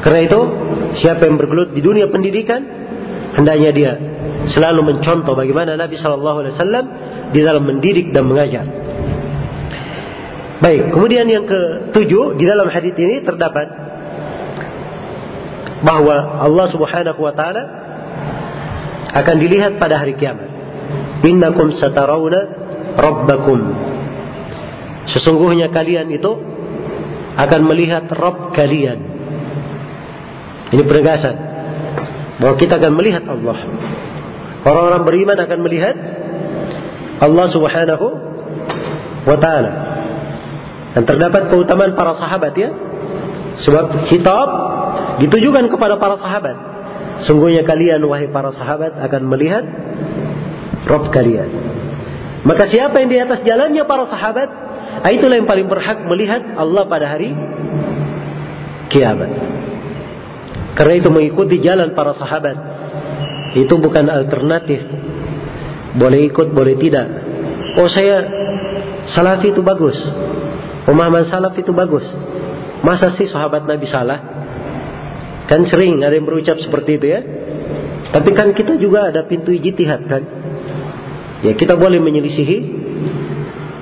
S1: Karena itu, siapa yang bergelut di dunia pendidikan, hendaknya dia selalu mencontoh bagaimana Nabi Shallallahu Alaihi Wasallam di dalam mendidik dan mengajar. Baik, kemudian yang ketujuh di dalam hadis ini terdapat bahwa Allah Subhanahu wa taala akan dilihat pada hari kiamat. Innakum satarawna rabbakum. Sesungguhnya kalian itu akan melihat Rabb kalian. Ini penegasan bahwa kita akan melihat Allah. Orang-orang beriman akan melihat Allah Subhanahu wa taala. Dan terdapat keutamaan para sahabat ya. Sebab kitab ditujukan kepada para sahabat. Sungguhnya kalian wahai para sahabat akan melihat Rob kalian. Maka siapa yang di atas jalannya para sahabat, ah, itulah yang paling berhak melihat Allah pada hari kiamat. Karena itu mengikuti jalan para sahabat itu bukan alternatif. Boleh ikut, boleh tidak. Oh saya salafi itu bagus. Pemahaman salaf itu bagus. Masa sih sahabat Nabi salah? Kan sering ada yang berucap seperti itu ya. Tapi kan kita juga ada pintu ijtihad kan. Ya kita boleh menyelisihi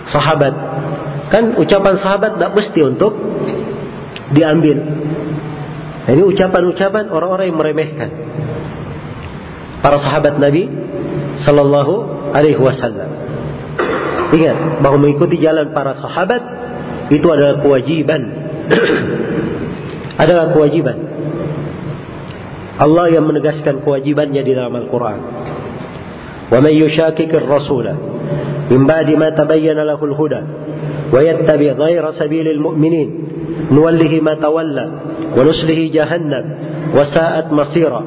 S1: sahabat. Kan ucapan sahabat tidak mesti untuk diambil. Nah, ini ucapan-ucapan orang-orang yang meremehkan para sahabat Nabi Sallallahu Alaihi Wasallam. Ingat bahwa mengikuti jalan para sahabat itu adalah kewajiban. adalah kewajiban. Allah yang menegaskan kewajibannya di dalam Al-Quran. وَمَنْ يُشَاكِكِ الرَّسُولَ مِنْ بَعْدِ مَا تَبَيَّنَ لَهُ الْهُدَى وَيَتَّبِعْ غَيْرَ سَبِيلِ الْمُؤْمِنِينَ nuwallihi ma tawalla wa nuslihi jahannam wa sa'at masira.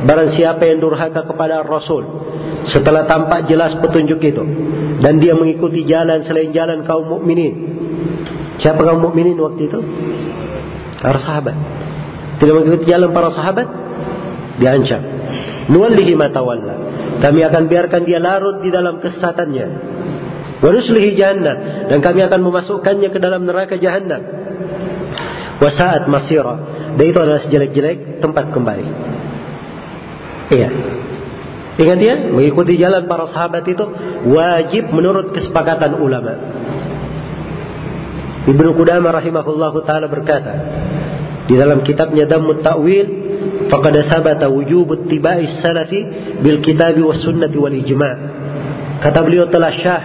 S1: Barang siapa yang durhaka kepada Rasul setelah tampak jelas petunjuk itu dan dia mengikuti jalan selain jalan kaum mukminin. Siapa kaum mukminin waktu itu? Para sahabat. Tidak mengikuti jalan para sahabat diancam. Nuwallihi ma tawalla. Kami akan biarkan dia larut di dalam kesesatannya. Wa jahannam dan kami akan memasukkannya ke dalam neraka jahannam. Wa sa'at masira. Dan itu adalah sejelek-jelek tempat kembali. Iya. Ingat ya, mengikuti jalan para sahabat itu wajib menurut kesepakatan ulama. Ibnu Qudamah rahimahullahu taala berkata di dalam kitabnya Dammut Ta'wil faqad sabata wujub ittiba'i salafi bil kitabi was sunnati wal ijma' kata beliau telah syah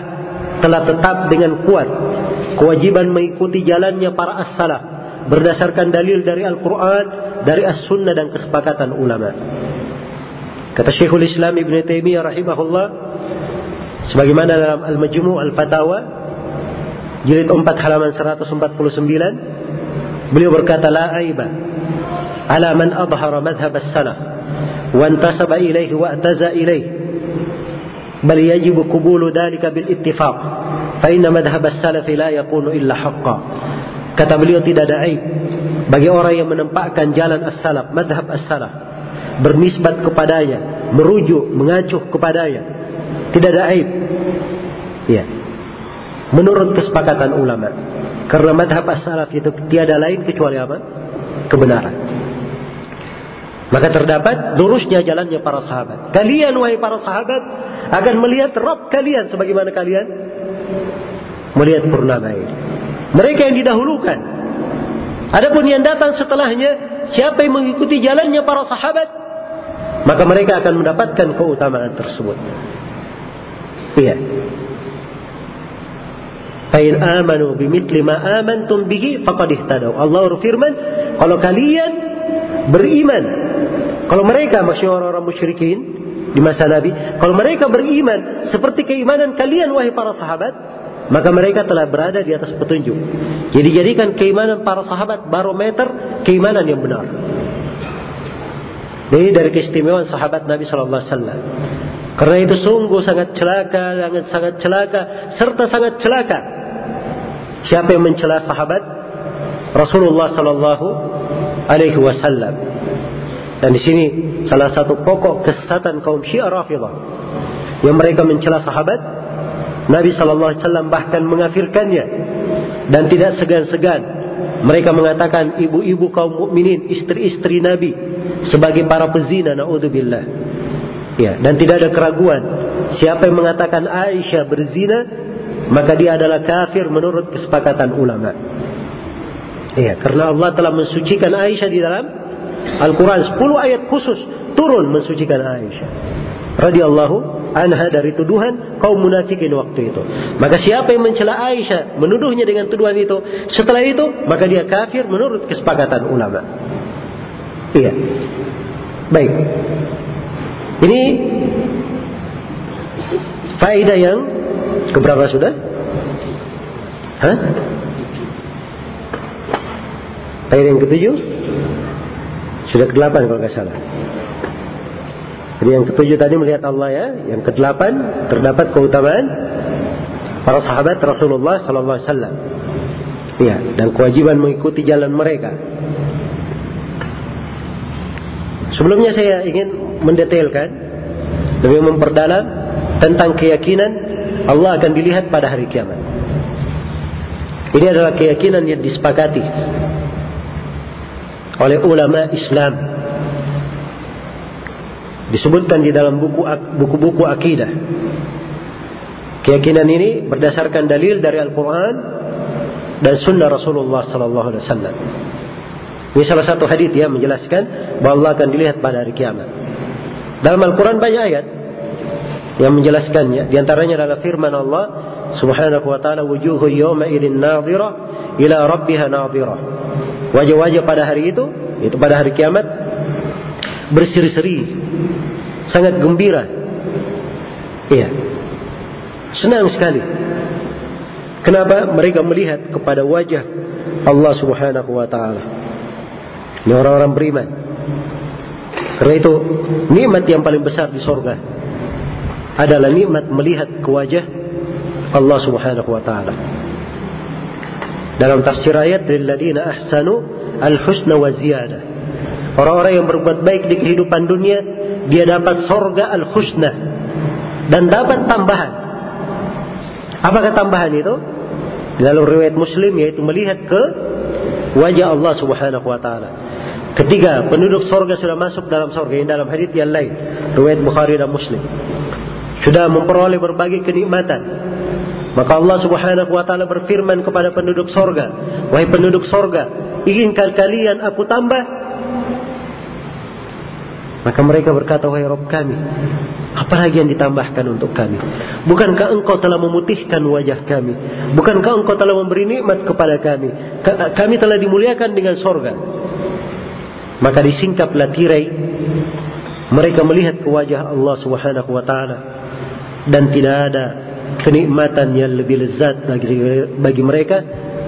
S1: telah tetap dengan kuat kewajiban mengikuti jalannya para as-salaf berdasarkan dalil dari Al-Qur'an dari as-sunnah dan kesepakatan ulama. Kata Syekhul Islam Ibn Taimiyah rahimahullah sebagaimana dalam Al-Majmu' Al-Fatawa jilid 4 halaman 149 beliau berkata la aiba ala man adhara madhhab as-salaf wa intasaba ilayhi wa ataza yajibu qubulu dhalika bil ittifaq fa inna madhhab as-salaf la yakunu illa haqqan kata beliau tidak ada aib bagi orang yang menempatkan jalan as-salaf madhab as-salaf bernisbat kepadanya merujuk mengacuh kepadanya tidak ada aib ya menurut kesepakatan ulama. Karena madhab as-salaf itu tiada lain kecuali apa? Kebenaran. Maka terdapat lurusnya jalannya para sahabat. Kalian wahai para sahabat akan melihat Rabb kalian sebagaimana kalian melihat purnama ini. Mereka yang didahulukan. Adapun yang datang setelahnya, siapa yang mengikuti jalannya para sahabat, maka mereka akan mendapatkan keutamaan tersebut. Iya. Fa'in amanu bimitli ma amantum bihi faqad ihtadaw. Allah berfirman, kalau kalian beriman, kalau mereka maksudnya orang-orang musyrikin di masa Nabi, kalau mereka beriman seperti keimanan kalian wahai para sahabat, maka mereka telah berada di atas petunjuk. Jadi jadikan keimanan para sahabat barometer keimanan yang benar. Ini dari keistimewaan sahabat Nabi Sallallahu Alaihi Wasallam. Karena itu sungguh sangat celaka, sangat sangat celaka, serta sangat celaka Siapa yang mencela sahabat Rasulullah sallallahu alaihi wasallam. Dan di sini salah satu pokok kesesatan kaum Syiah Rafidhah yang mereka mencela sahabat Nabi sallallahu alaihi wasallam bahkan mengafirkannya dan tidak segan-segan mereka mengatakan ibu-ibu kaum mukminin, istri-istri Nabi sebagai para pezina naudzubillah. Ya, dan tidak ada keraguan siapa yang mengatakan Aisyah berzina maka dia adalah kafir menurut kesepakatan ulama. Iya, karena Allah telah mensucikan Aisyah di dalam Al-Quran 10 ayat khusus turun mensucikan Aisyah radhiyallahu anha dari tuduhan kaum munafikin waktu itu. Maka siapa yang mencela Aisyah menuduhnya dengan tuduhan itu, setelah itu maka dia kafir menurut kesepakatan ulama. Iya. Baik. Ini faedah yang keberapa sudah? Hah? Faedah yang ketujuh? Sudah ke delapan kalau nggak salah. Jadi yang ketujuh tadi melihat Allah ya. Yang kedelapan terdapat keutamaan para sahabat Rasulullah Wasallam. Ya, dan kewajiban mengikuti jalan mereka. Sebelumnya saya ingin mendetailkan lebih memperdalam tentang keyakinan Allah akan dilihat pada hari kiamat. Ini adalah keyakinan yang disepakati oleh ulama Islam. Disebutkan di dalam buku buku-buku akidah. Keyakinan ini berdasarkan dalil dari Al-Quran dan Sunnah Rasulullah Sallallahu Alaihi Wasallam. Ini salah satu hadis yang menjelaskan bahwa Allah akan dilihat pada hari kiamat. Dalam Al-Quran banyak ayat yang menjelaskannya. Di antaranya adalah firman Allah Subhanahu wa taala wujuhu yawma idin nadhira ila rabbiha nadhira. Wajah-wajah pada hari itu, itu pada hari kiamat berseri-seri, sangat gembira. Iya. Senang sekali. Kenapa? Mereka melihat kepada wajah Allah Subhanahu wa taala. Ini orang-orang beriman. Karena itu nikmat yang paling besar di sorga adalah nikmat melihat ke wajah Allah Subhanahu wa taala. Dalam tafsir ayat lilladzina ahsanu al-husna wa ziyadah. Orang-orang yang berbuat baik di kehidupan dunia, dia dapat sorga al-husna dan dapat tambahan. Apakah tambahan itu? Dalam riwayat Muslim yaitu melihat ke wajah Allah Subhanahu wa taala. Ketiga, penduduk sorga sudah masuk dalam sorga. Ini dalam hadis yang lain. Riwayat Bukhari dan Muslim sudah memperoleh berbagai kenikmatan. Maka Allah Subhanahu wa taala berfirman kepada penduduk sorga, "Wahai penduduk sorga, inginkah kalian aku tambah?" Maka mereka berkata, "Wahai Rabb kami, apalagi yang ditambahkan untuk kami? Bukankah Engkau telah memutihkan wajah kami? Bukankah Engkau telah memberi nikmat kepada kami? Kami telah dimuliakan dengan sorga." Maka disingkaplah tirai mereka melihat ke wajah Allah Subhanahu wa taala dan tidak ada kenikmatan yang lebih lezat bagi, bagi mereka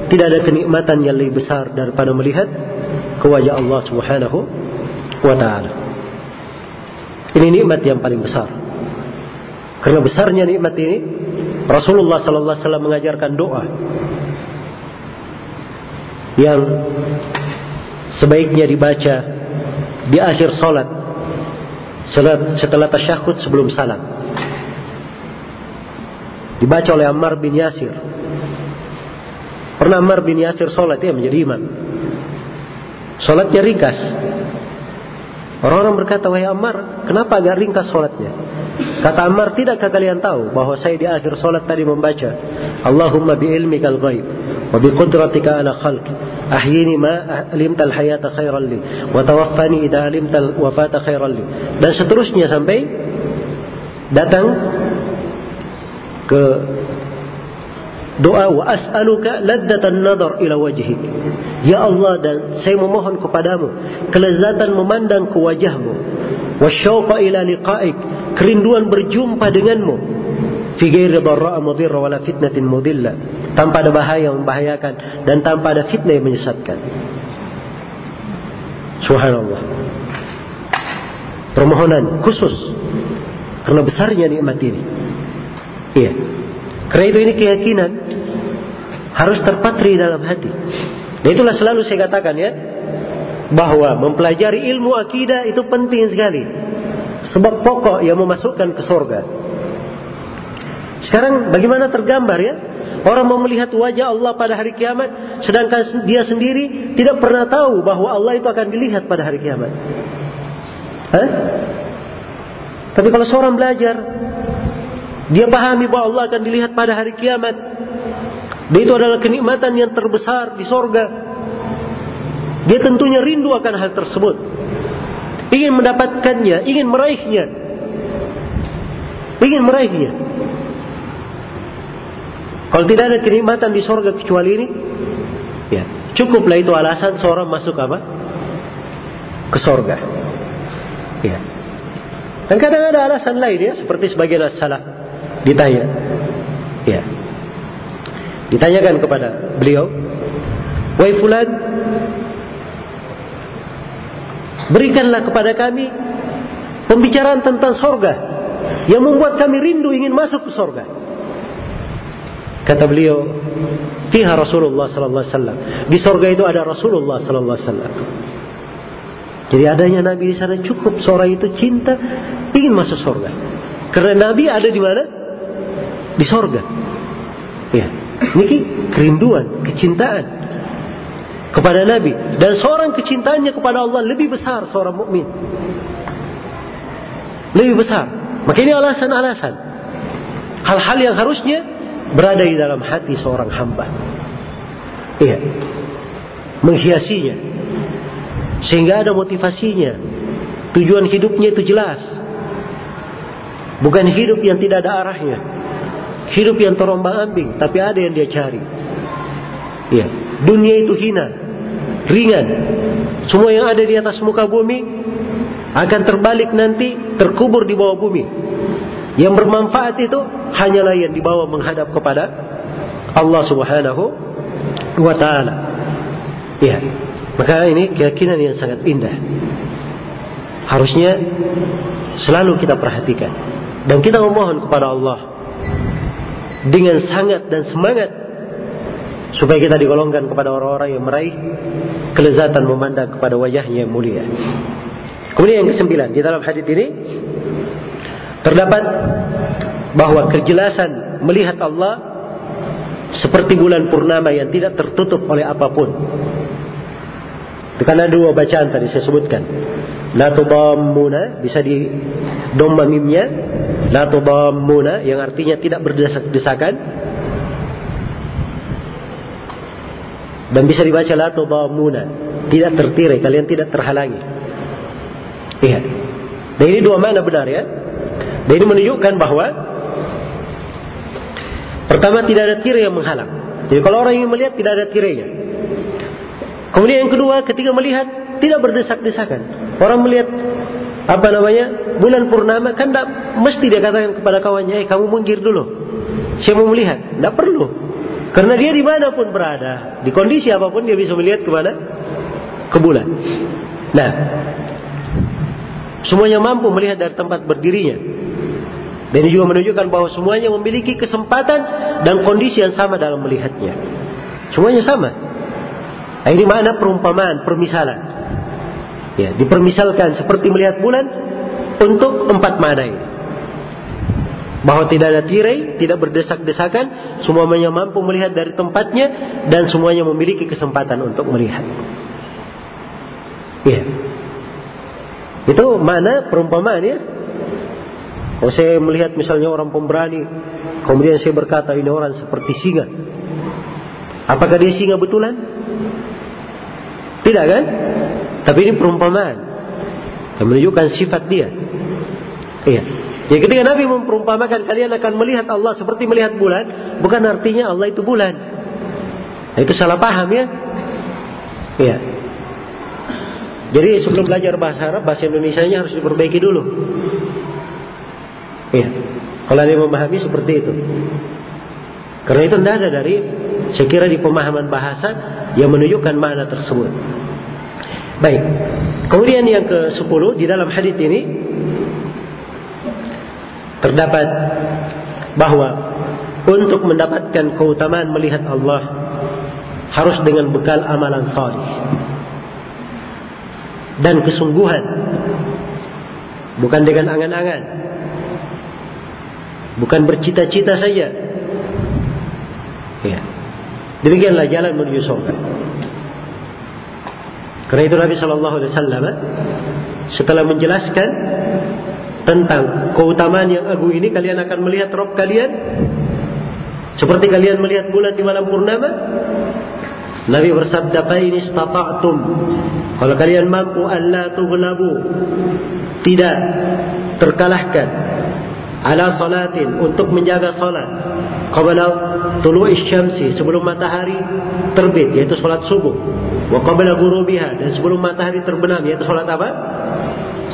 S1: tidak ada kenikmatan yang lebih besar daripada melihat ke wajah Allah Subhanahu wa taala ini nikmat yang paling besar karena besarnya nikmat ini Rasulullah sallallahu alaihi wasallam mengajarkan doa yang sebaiknya dibaca di akhir salat setelah tasyahud sebelum salam dibaca oleh Ammar bin Yasir. Pernah Ammar bin Yasir sholat ya menjadi imam. Sholatnya ringkas. Orang-orang berkata, wahai Ammar, kenapa agak ringkas sholatnya? Kata Ammar, tidakkah kalian tahu bahwa saya di akhir sholat tadi membaca Allahumma bi ilmikal ghaib wa bi qudratika ala khalq ahyini ma alimtal hayata khairan li wa tawaffani idha alimtal wafata khairan li dan seterusnya sampai datang ke doa wa as'aluka ladzatan nadar ila wajhik. Ya Allah dan saya memohon kepadamu kelezatan memandang ke wajahmu. Wa syauqa ila liqa'ik, kerinduan berjumpa denganmu. Fi ghairi dharra'a mudhirra wala fitnatin mudilla. Tanpa ada bahaya yang membahayakan dan tanpa ada fitnah yang menyesatkan. Subhanallah. Permohonan khusus karena besarnya nikmat ini. Iya. Karena itu ini keyakinan harus terpatri dalam hati. Dan itulah selalu saya katakan ya, bahwa mempelajari ilmu akidah itu penting sekali. Sebab pokok yang memasukkan ke surga. Sekarang bagaimana tergambar ya? Orang mau melihat wajah Allah pada hari kiamat, sedangkan dia sendiri tidak pernah tahu bahwa Allah itu akan dilihat pada hari kiamat. Hah? Tapi kalau seorang belajar, dia pahami bahwa Allah akan dilihat pada hari kiamat. Dan itu adalah kenikmatan yang terbesar di sorga. Dia tentunya rindu akan hal tersebut. Ingin mendapatkannya, ingin meraihnya. Ingin meraihnya. Kalau tidak ada kenikmatan di sorga kecuali ini, ya cukuplah itu alasan seorang masuk apa? Ke sorga. Ya. Dan kadang ada alasan lain ya, seperti sebagian salah ditanya. Ya. Ditanyakan kepada beliau, "Wahai fulan, berikanlah kepada kami pembicaraan tentang sorga yang membuat kami rindu ingin masuk ke sorga." Kata beliau, "Fiha Rasulullah sallallahu alaihi wasallam." Di sorga itu ada Rasulullah sallallahu alaihi wasallam. Jadi adanya Nabi di sana cukup seorang itu cinta ingin masuk sorga. Karena Nabi ada di mana? Di sorga. Ya, ini kerinduan, kecintaan kepada Nabi dan seorang kecintaannya kepada Allah lebih besar seorang mukmin. Lebih besar. Maka ini alasan-alasan. Hal-hal yang harusnya berada di dalam hati seorang hamba. Iya. Menghiasinya. Sehingga ada motivasinya. Tujuan hidupnya itu jelas. Bukan hidup yang tidak ada arahnya. Hidup yang terombang ambing, tapi ada yang dia cari. Iya. Dunia itu hina, ringan. Semua yang ada di atas muka bumi akan terbalik nanti terkubur di bawah bumi. Yang bermanfaat itu hanyalah yang dibawa menghadap kepada Allah Subhanahu wa taala. Ya. Maka ini keyakinan yang sangat indah. Harusnya selalu kita perhatikan dan kita memohon kepada Allah dengan sangat dan semangat supaya kita digolongkan kepada orang-orang yang meraih kelezatan memandang kepada wajahnya yang mulia. Kemudian yang kesembilan di dalam hadis ini Terdapat bahwa kejelasan melihat Allah seperti bulan purnama yang tidak tertutup oleh apa pun. Karena dua bacaan tadi saya sebutkan. La tudammuna bisa di domma mimnya. La tudammuna yang artinya tidak berdesak-desakan. Dan bisa dibaca la tudammuna. Tidak tertirai, kalian tidak terhalangi. Iya. Dan ini dua mana benar ya. Dan ini menunjukkan bahwa pertama tidak ada tirai yang menghalang. Jadi kalau orang ingin melihat tidak ada tirainya. Kemudian yang kedua ketika melihat tidak berdesak-desakan. Orang melihat apa namanya bulan purnama kan tidak mesti dia katakan kepada kawannya, eh kamu minggir dulu, saya mau melihat. Tidak perlu, karena dia di mana pun berada, di kondisi apa pun dia bisa melihat ke mana? Ke bulan. Nah, semuanya mampu melihat dari tempat berdirinya. Dan ini juga menunjukkan bahwa semuanya memiliki kesempatan dan kondisi yang sama dalam melihatnya. Semuanya sama. Nah, ini makna perumpamaan, permisalan. Ya, dipermisalkan seperti melihat bulan untuk empat makna ini. Bahwa tidak ada tirai, tidak berdesak-desakan, semuanya mampu melihat dari tempatnya dan semuanya memiliki kesempatan untuk melihat. Ya. Itu mana perumpamaan ya. Kalau saya melihat misalnya orang pemberani, kemudian saya berkata ini orang seperti singa. Apakah dia singa betulan? Tidak kan? Tapi ini perumpamaan yang menunjukkan sifat dia. Iya. Jadi ketika Nabi memperumpamakan kalian akan melihat Allah seperti melihat bulan, bukan artinya Allah itu bulan. Nah, itu salah paham ya. Iya. Jadi sebelum belajar bahasa Arab, bahasa Indonesia-nya harus diperbaiki dulu. Iya. Kalau ada yang memahami seperti itu. Karena itu tidak ada dari saya kira di pemahaman bahasa yang menunjukkan makna tersebut. Baik. Kemudian yang ke-10 di dalam hadis ini terdapat bahwa untuk mendapatkan keutamaan melihat Allah harus dengan bekal amalan salih. Dan kesungguhan. Bukan dengan angan-angan. Bukan bercita-cita saja. Ya. Demikianlah jalan menuju surga karena itu Nabi Alaihi Wasallam setelah menjelaskan tentang keutamaan yang agung ini kalian akan melihat rob kalian. Seperti kalian melihat bulan di malam purnama Nabi bersabda fa in istata'tum kalau kalian mampu alla tughlabu. Tidak terkalahkan. Ala salatin untuk menjaga salat qabla tulu'i syamsi sebelum matahari terbit yaitu salat subuh wa qabla ghurubiha dan sebelum matahari terbenam yaitu salat apa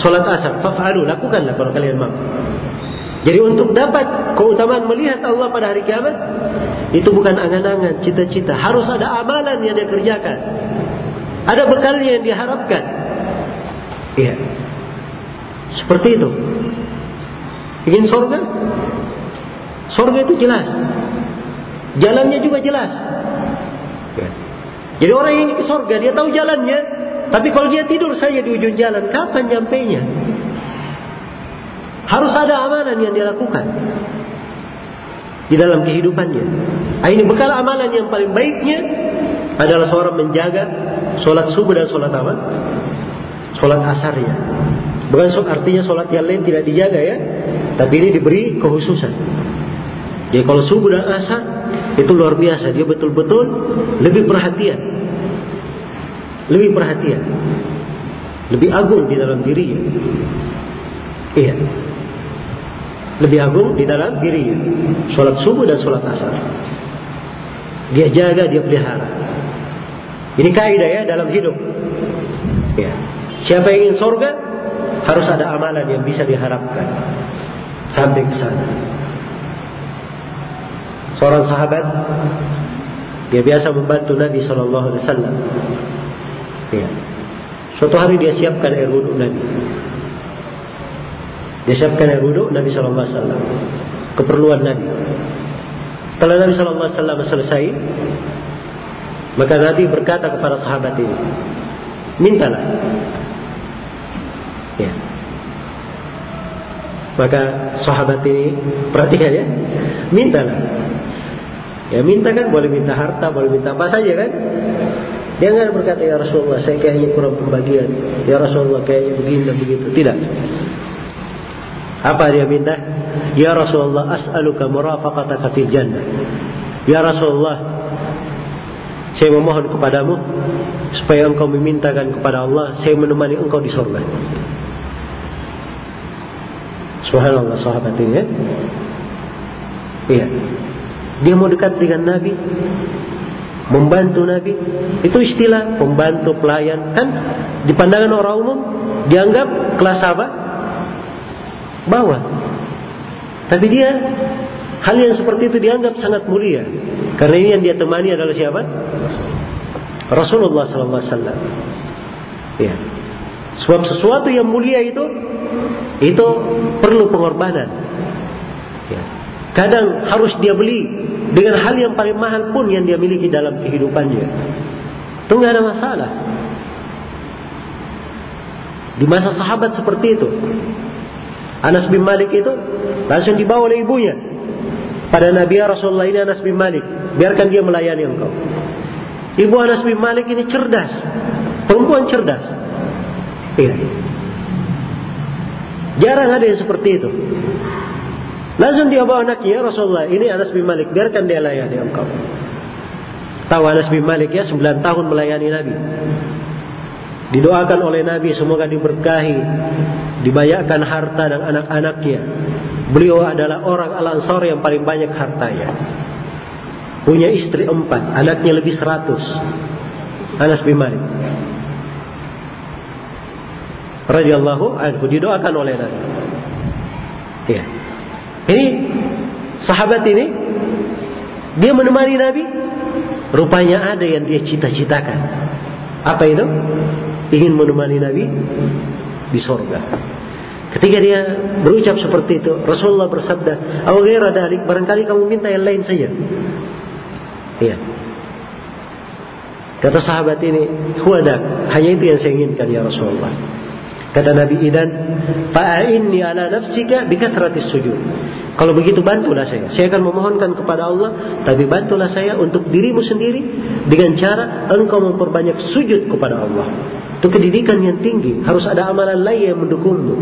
S1: salat asar faf'alu lakukanlah kalau kalian mampu jadi untuk dapat keutamaan melihat Allah pada hari kiamat itu bukan angan-angan, cita-cita. Harus ada amalan yang dia kerjakan. Ada bekalnya yang diharapkan. Iya. Seperti itu. Ingin sorga? Sorga itu jelas. Jalannya juga jelas. Jadi orang yang ingin ke sorga, dia tahu jalannya. Tapi kalau dia tidur saja di ujung jalan, kapan nyampainya? Harus ada amalan yang dia lakukan di dalam kehidupannya. Nah, ini bekal amalan yang paling baiknya adalah seorang menjaga sholat subuh dan sholat apa? Sholat asarnya. Bukan artinya sholat yang lain tidak dijaga ya, tapi ini diberi kekhususan. Jadi kalau subuh dan asar itu luar biasa, dia betul-betul lebih perhatian, lebih perhatian, lebih agung di dalam dirinya. Iya lebih agung di dalam dirinya. Sholat subuh dan sholat asar. Dia jaga, dia pelihara. Ini kaidah ya dalam hidup. Ya. Siapa yang ingin surga harus ada amalan yang bisa diharapkan sampai ke sana. Seorang sahabat dia biasa membantu Nabi Shallallahu Alaihi Wasallam. Ya. Suatu hari dia siapkan air wudhu Nabi. Disiapkan air wudhu Nabi Shallallahu Alaihi Wasallam. Keperluan Nabi. Setelah Nabi Shallallahu Alaihi Wasallam selesai, maka Nabi berkata kepada sahabat ini, mintalah. Ya. Maka sahabat ini perhatikan ya, mintalah. Ya minta kan boleh minta harta, boleh minta apa saja kan? Dia nggak berkata ya Rasulullah saya kayaknya kurang pembagian. Ya Rasulullah kayaknya begini dan begitu. Tidak. Apa dia minta? Ya Rasulullah as'aluka murafaqataka fil jannah. Ya Rasulullah saya memohon kepadamu supaya engkau memintakan kepada Allah saya menemani engkau di surga. Subhanallah sahabat ini ya. Iya. Dia mau dekat dengan Nabi, membantu Nabi. Itu istilah pembantu pelayan kan di pandangan orang umum dianggap kelas apa? bawah. Tapi dia hal yang seperti itu dianggap sangat mulia. Karena ini yang dia temani adalah siapa? Rasulullah SAW. Ya. Sebab sesuatu yang mulia itu itu perlu pengorbanan. Kadang harus dia beli dengan hal yang paling mahal pun yang dia miliki dalam kehidupannya. Itu nggak ada masalah. Di masa sahabat seperti itu, Anas bin Malik itu langsung dibawa oleh ibunya. Pada Nabi ya Rasulullah ini Anas bin Malik biarkan dia melayani engkau. Ibu Anas bin Malik ini cerdas. Perempuan cerdas. Iya. Jarang ada yang seperti itu langsung dia bawa anaknya ya Rasulullah ini Anas bin Malik biarkan dia layani engkau tahu Anas bin Malik ya 9 tahun melayani Nabi didoakan oleh Nabi semoga diberkahi dibayarkan harta dan anak-anaknya. Beliau adalah orang Al-Ansar yang paling banyak hartanya. Punya istri empat, anaknya lebih seratus. Anas bin Malik. Radiyallahu anhu didoakan oleh Nabi. Ya. Ini sahabat ini dia menemani Nabi. Rupanya ada yang dia cita-citakan. Apa itu? Ingin menemani Nabi di sorga. Ketika dia berucap seperti itu, Rasulullah bersabda, "Aw ghaira dalik, barangkali kamu minta yang lain saja." Iya. Kata sahabat ini, huwadak, hanya itu yang saya inginkan ya Rasulullah. Kata Nabi Idan, fa'inni ala nafsika bikatratis sujud. Kalau begitu bantulah saya. Saya akan memohonkan kepada Allah, tapi bantulah saya untuk dirimu sendiri dengan cara engkau memperbanyak sujud kepada Allah. Itu pendidikan yang tinggi, harus ada amalan lain yang mendukungmu.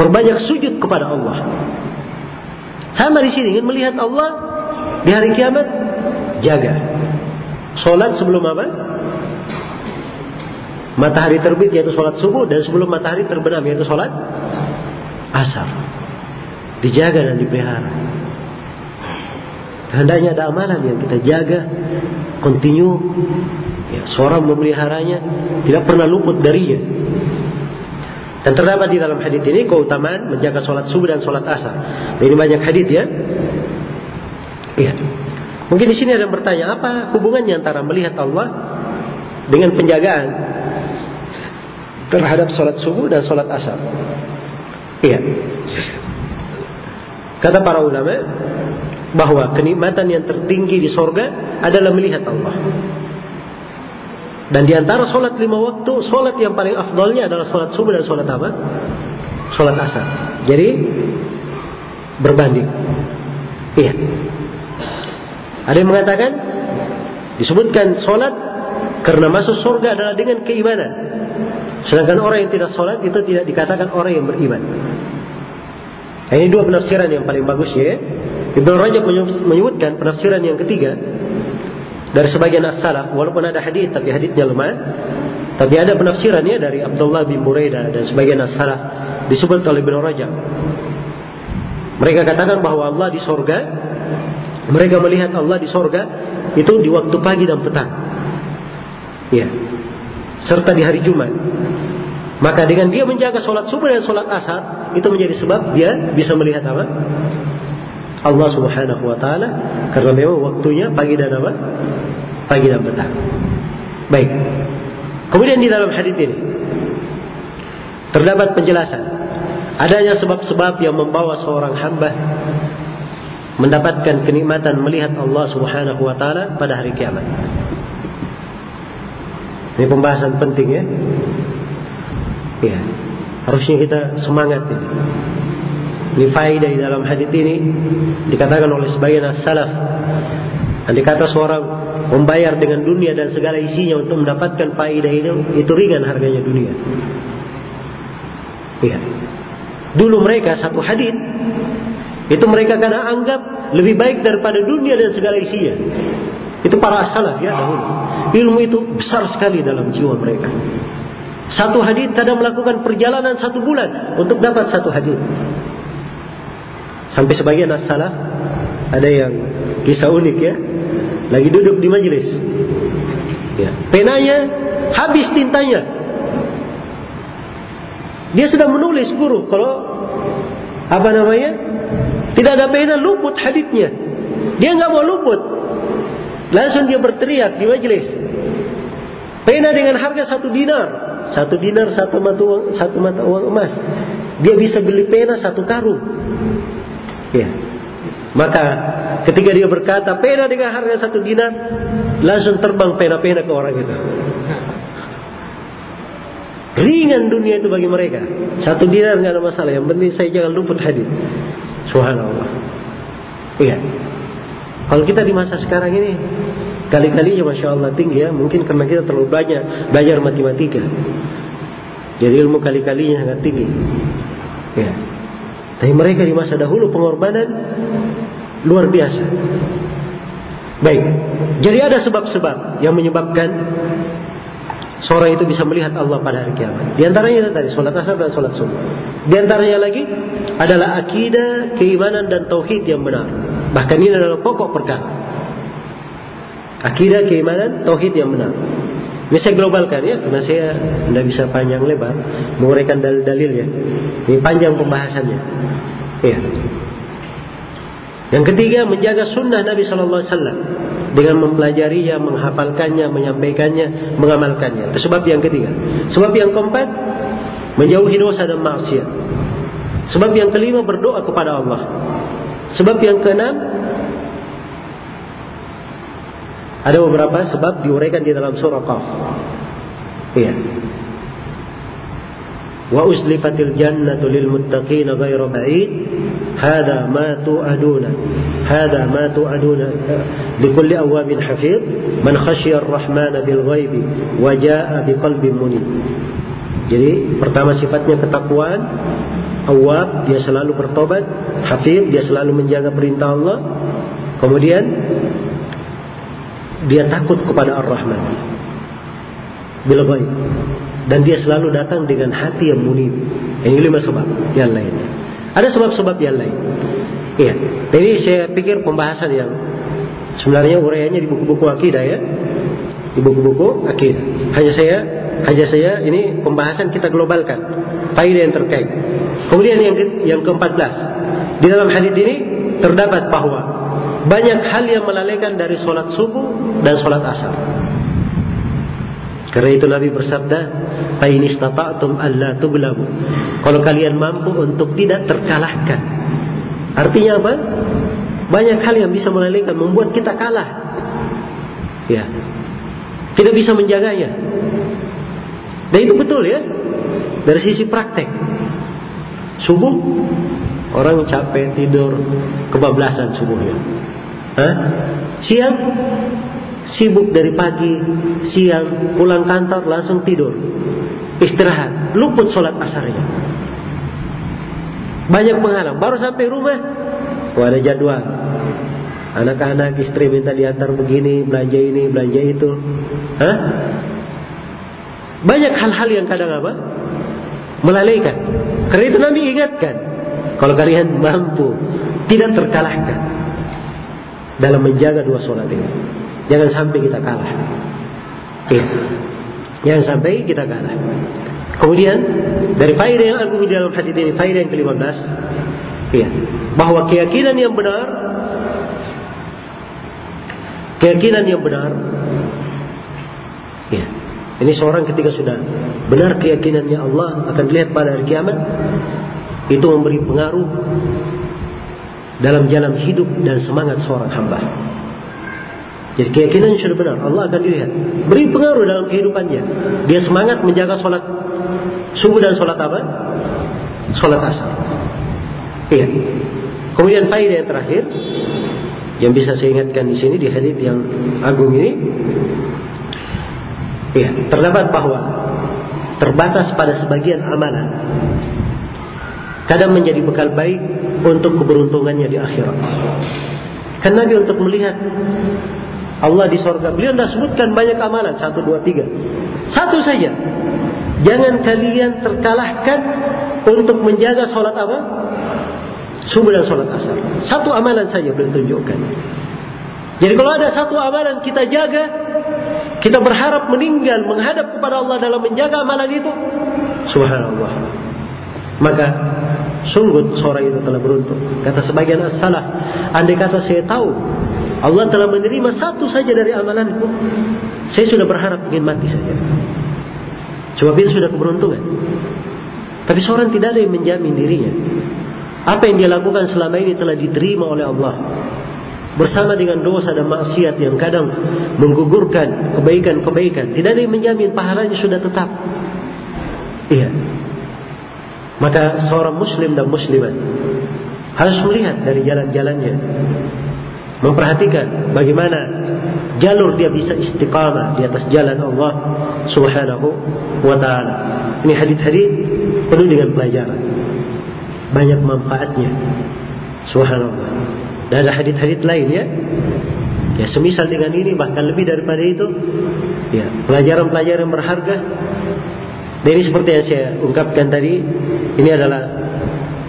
S1: Perbanyak sujud kepada Allah. Sama di sini ingin melihat Allah di hari kiamat, jaga. Sholat sebelum apa? Matahari terbit yaitu sholat subuh dan sebelum matahari terbenam yaitu sholat asar. Dijaga dan dipelihara. Hendaknya ada amalan yang kita jaga, continue. Ya, seorang memeliharanya tidak pernah luput darinya. Dan terdapat di dalam hadis ini keutamaan menjaga sholat subuh dan sholat asar. Ini banyak hadis ya. Iya. Mungkin di sini ada yang bertanya apa hubungannya antara melihat Allah dengan penjagaan terhadap sholat subuh dan sholat asar. Iya. Kata para ulama bahwa kenikmatan yang tertinggi di sorga adalah melihat Allah. Dan di antara sholat lima waktu, sholat yang paling afdolnya adalah sholat subuh dan sholat apa? Sholat asar. Jadi berbanding. Iya. Ada yang mengatakan disebutkan sholat karena masuk surga adalah dengan keimanan. Sedangkan orang yang tidak sholat itu tidak dikatakan orang yang beriman. Nah, ini dua penafsiran yang paling bagus ya. Ibnu Rajab menyebutkan penafsiran yang ketiga dari sebagian as-salaf walaupun ada hadis tapi hadisnya lemah tapi ada penafsirannya dari Abdullah bin Buraidah dan sebagian as-salaf disebut oleh Ibnu Rajab. Mereka katakan bahwa Allah di sorga mereka melihat Allah di sorga itu di waktu pagi dan petang. Ya. Serta di hari Jumat. Maka dengan dia menjaga sholat subuh dan sholat asar itu menjadi sebab dia bisa melihat apa? Allah Subhanahu Wa Taala karena memang waktunya pagi dan apa? Pagi dan petang. Baik. Kemudian di dalam hadis ini terdapat penjelasan adanya sebab-sebab yang membawa seorang hamba mendapatkan kenikmatan melihat Allah Subhanahu wa taala pada hari kiamat. Ini pembahasan penting ya. Ya. Harusnya kita semangat ini. Ini faedah di dalam hadis ini dikatakan oleh sebagian as-salaf. Andai kata seorang membayar dengan dunia dan segala isinya untuk mendapatkan faedah itu, itu ringan harganya dunia. Iya. Dulu mereka satu hadis itu mereka karena anggap lebih baik daripada dunia dan segala isinya. Itu para salaf ya dahulu. Ilmu itu besar sekali dalam jiwa mereka. Satu hadis kadang melakukan perjalanan satu bulan untuk dapat satu hadis. Sampai sebagian as-salaf ada yang kisah unik ya. Lagi duduk di majelis. Ya. Penanya habis tintanya. Dia sedang menulis guru kalau apa namanya tidak ada pena luput haditnya. Dia nggak mau luput. Langsung dia berteriak di majelis. Pena dengan harga satu dinar. Satu dinar satu mata uang, satu mata uang emas. Dia bisa beli pena satu karung. Ya. Maka ketika dia berkata pena dengan harga satu dinar, langsung terbang pena-pena ke orang itu. Ringan dunia itu bagi mereka. Satu dinar nggak ada masalah. Yang penting saya jangan luput hadis. Subhanallah. Iya. Kalau kita di masa sekarang ini kali-kalinya masya Allah tinggi ya, mungkin karena kita terlalu banyak belajar matematika. Jadi ilmu kali-kalinya sangat tinggi. Ya. Tapi mereka di masa dahulu pengorbanan luar biasa. Baik. Jadi ada sebab-sebab yang menyebabkan seorang itu bisa melihat Allah pada hari kiamat. Di antaranya tadi sholat asar dan sholat subuh. Di antaranya lagi adalah akidah, keimanan dan tauhid yang benar. Bahkan ini adalah pokok perkara. Akidah, keimanan, tauhid yang benar. Ini saya globalkan ya, karena saya tidak bisa panjang lebar menguraikan dalil-dalil ya. Ini panjang pembahasannya. Ya. Yang ketiga menjaga sunnah Nabi Shallallahu Alaihi Wasallam dengan mempelajarinya, menghafalkannya, menyampaikannya, mengamalkannya. Itu sebab yang ketiga. Sebab yang keempat, menjauhi dosa dan maksiat. Sebab yang kelima berdoa kepada Allah. Sebab yang keenam Ada beberapa sebab diuraikan di dalam surah Qaf. Iya. Wa uslifatil jannatu lil muttaqin ghairu ba'id. Hada ma tu'aduna. Hada ma tu'aduna likulli awabin hafid man khasyiya ar-rahman bil ghaibi wa jaa'a biqalbin munib. Jadi pertama sifatnya ketakwaan, awab dia selalu bertobat, hafid dia selalu menjaga perintah Allah. Kemudian dia takut kepada Ar-Rahman. Bila baik. Dan dia selalu datang dengan hati yang munib. Ini lima sebab yang lainnya. Ada sebab-sebab yang lain. Iya. Jadi saya pikir pembahasan yang sebenarnya uraiannya di buku-buku akidah ya. Di buku-buku akidah. Hanya saya hanya saya ini pembahasan kita globalkan. Faedah yang terkait. Kemudian yang ke, yang ke-14. Di dalam hadis ini terdapat bahwa banyak hal yang melalaikan dari sholat subuh dan sholat asar. Karena itu Nabi bersabda, "Fa in istata'tum alla tuglabu." Kalau kalian mampu untuk tidak terkalahkan. Artinya apa? Banyak hal yang bisa melalaikan, membuat kita kalah. Ya. Tidak bisa menjaganya. Dan itu betul ya. Dari sisi praktek. Subuh orang capek tidur kebablasan subuhnya. Hah? Siang sibuk dari pagi, siang pulang kantor langsung tidur, istirahat, luput sholat asarnya. Banyak penghalang. Baru sampai rumah, wah ada jadwal. Anak-anak istri minta diantar begini, belanja ini, belanja itu. Hah? Banyak hal-hal yang kadang apa? Melalaikan. Karena itu Nabi ingatkan. Kalau kalian mampu, tidak terkalahkan dalam menjaga dua sholat ini. Jangan sampai kita kalah. Ya. Jangan sampai kita kalah. Kemudian dari faedah yang agung di dalam hadis ini, faedah yang ke-15, ya, bahwa keyakinan yang benar keyakinan yang benar. Ini seorang ketika sudah benar keyakinannya Allah akan dilihat pada hari kiamat itu memberi pengaruh dalam jalan hidup dan semangat seorang hamba. Jadi keyakinan sudah benar, Allah akan dilihat. Beri pengaruh dalam kehidupannya. Dia semangat menjaga sholat subuh dan sholat apa? Sholat asar. Iya. Kemudian faedah yang terakhir yang bisa saya ingatkan di sini di hadis yang agung ini, iya, terdapat bahwa terbatas pada sebagian amalan kadang menjadi bekal baik untuk keberuntungannya di akhirat. Kan Nabi untuk melihat Allah di sorga. Beliau tidak sebutkan banyak amalan. Satu, dua, tiga. Satu saja. Jangan kalian terkalahkan untuk menjaga sholat apa? Subuh dan sholat asar. Satu amalan saja beliau tunjukkan. Jadi kalau ada satu amalan kita jaga, kita berharap meninggal menghadap kepada Allah dalam menjaga amalan itu, subhanallah. Maka Sungguh seorang itu telah beruntung. Kata sebagian as-salaf, andai kata saya tahu Allah telah menerima satu saja dari amalanku, saya sudah berharap ingin mati saja. Sebab itu sudah keberuntungan. Tapi seorang tidak ada yang menjamin dirinya. Apa yang dia lakukan selama ini telah diterima oleh Allah. Bersama dengan dosa dan maksiat yang kadang menggugurkan kebaikan-kebaikan. Tidak ada yang menjamin pahalanya sudah tetap. Iya. Maka seorang muslim dan muslimat harus melihat dari jalan-jalannya. Memperhatikan bagaimana jalur dia bisa istiqamah di atas jalan Allah Subhanahu wa taala. Ini hadis-hadis penuh dengan pelajaran. Banyak manfaatnya. Subhanallah. Dan ada hadis-hadis lain ya. Ya semisal dengan ini bahkan lebih daripada itu. Ya, pelajaran-pelajaran berharga ini seperti yang saya ungkapkan tadi, ini adalah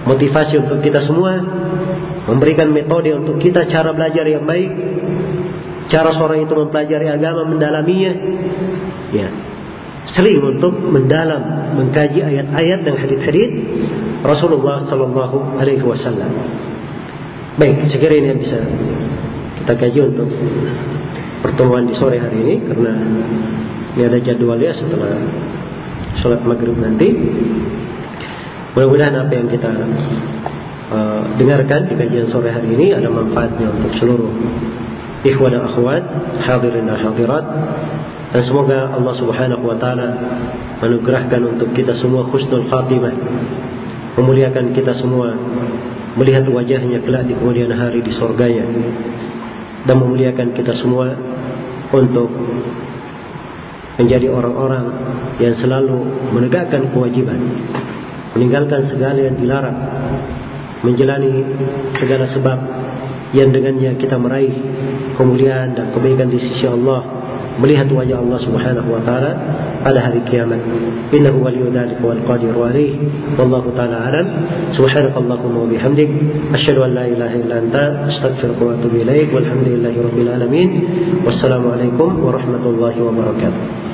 S1: motivasi untuk kita semua memberikan metode untuk kita cara belajar yang baik, cara seorang itu mempelajari agama, mendalaminya, ya, sering untuk mendalam mengkaji ayat-ayat dan hadis-hadis Rasulullah Sallallahu Alaihi Wasallam. Baik, sekira ini yang bisa kita kaji untuk pertemuan di sore hari ini karena ini ada jadwalnya setelah sholat maghrib nanti. Mudah-mudahan apa yang kita uh, dengarkan di kajian sore hari ini ada manfaatnya untuk seluruh ikhwan dan akhwat, hadirin dan hadirat. Dan semoga Allah Subhanahu wa taala menugerahkan untuk kita semua husnul khatimah. Memuliakan kita semua melihat wajahnya kelak di kemudian hari di surganya dan memuliakan kita semua untuk menjadi orang-orang yang selalu menegakkan kewajiban meninggalkan segala yang dilarang menjalani segala sebab yang dengannya kita meraih kemuliaan dan kebaikan di sisi Allah melihat wajah Allah Subhanahu wa taala pada hari kiamat innahu waliyyu dzalika wal qadiru alaih wallahu taala alam subhanakallahumma wa bihamdik asyhadu an la ilaha illa anta astaghfiruka wa atubu ilaik walhamdulillahi rabbil alamin wassalamu alaikum warahmatullahi wabarakatuh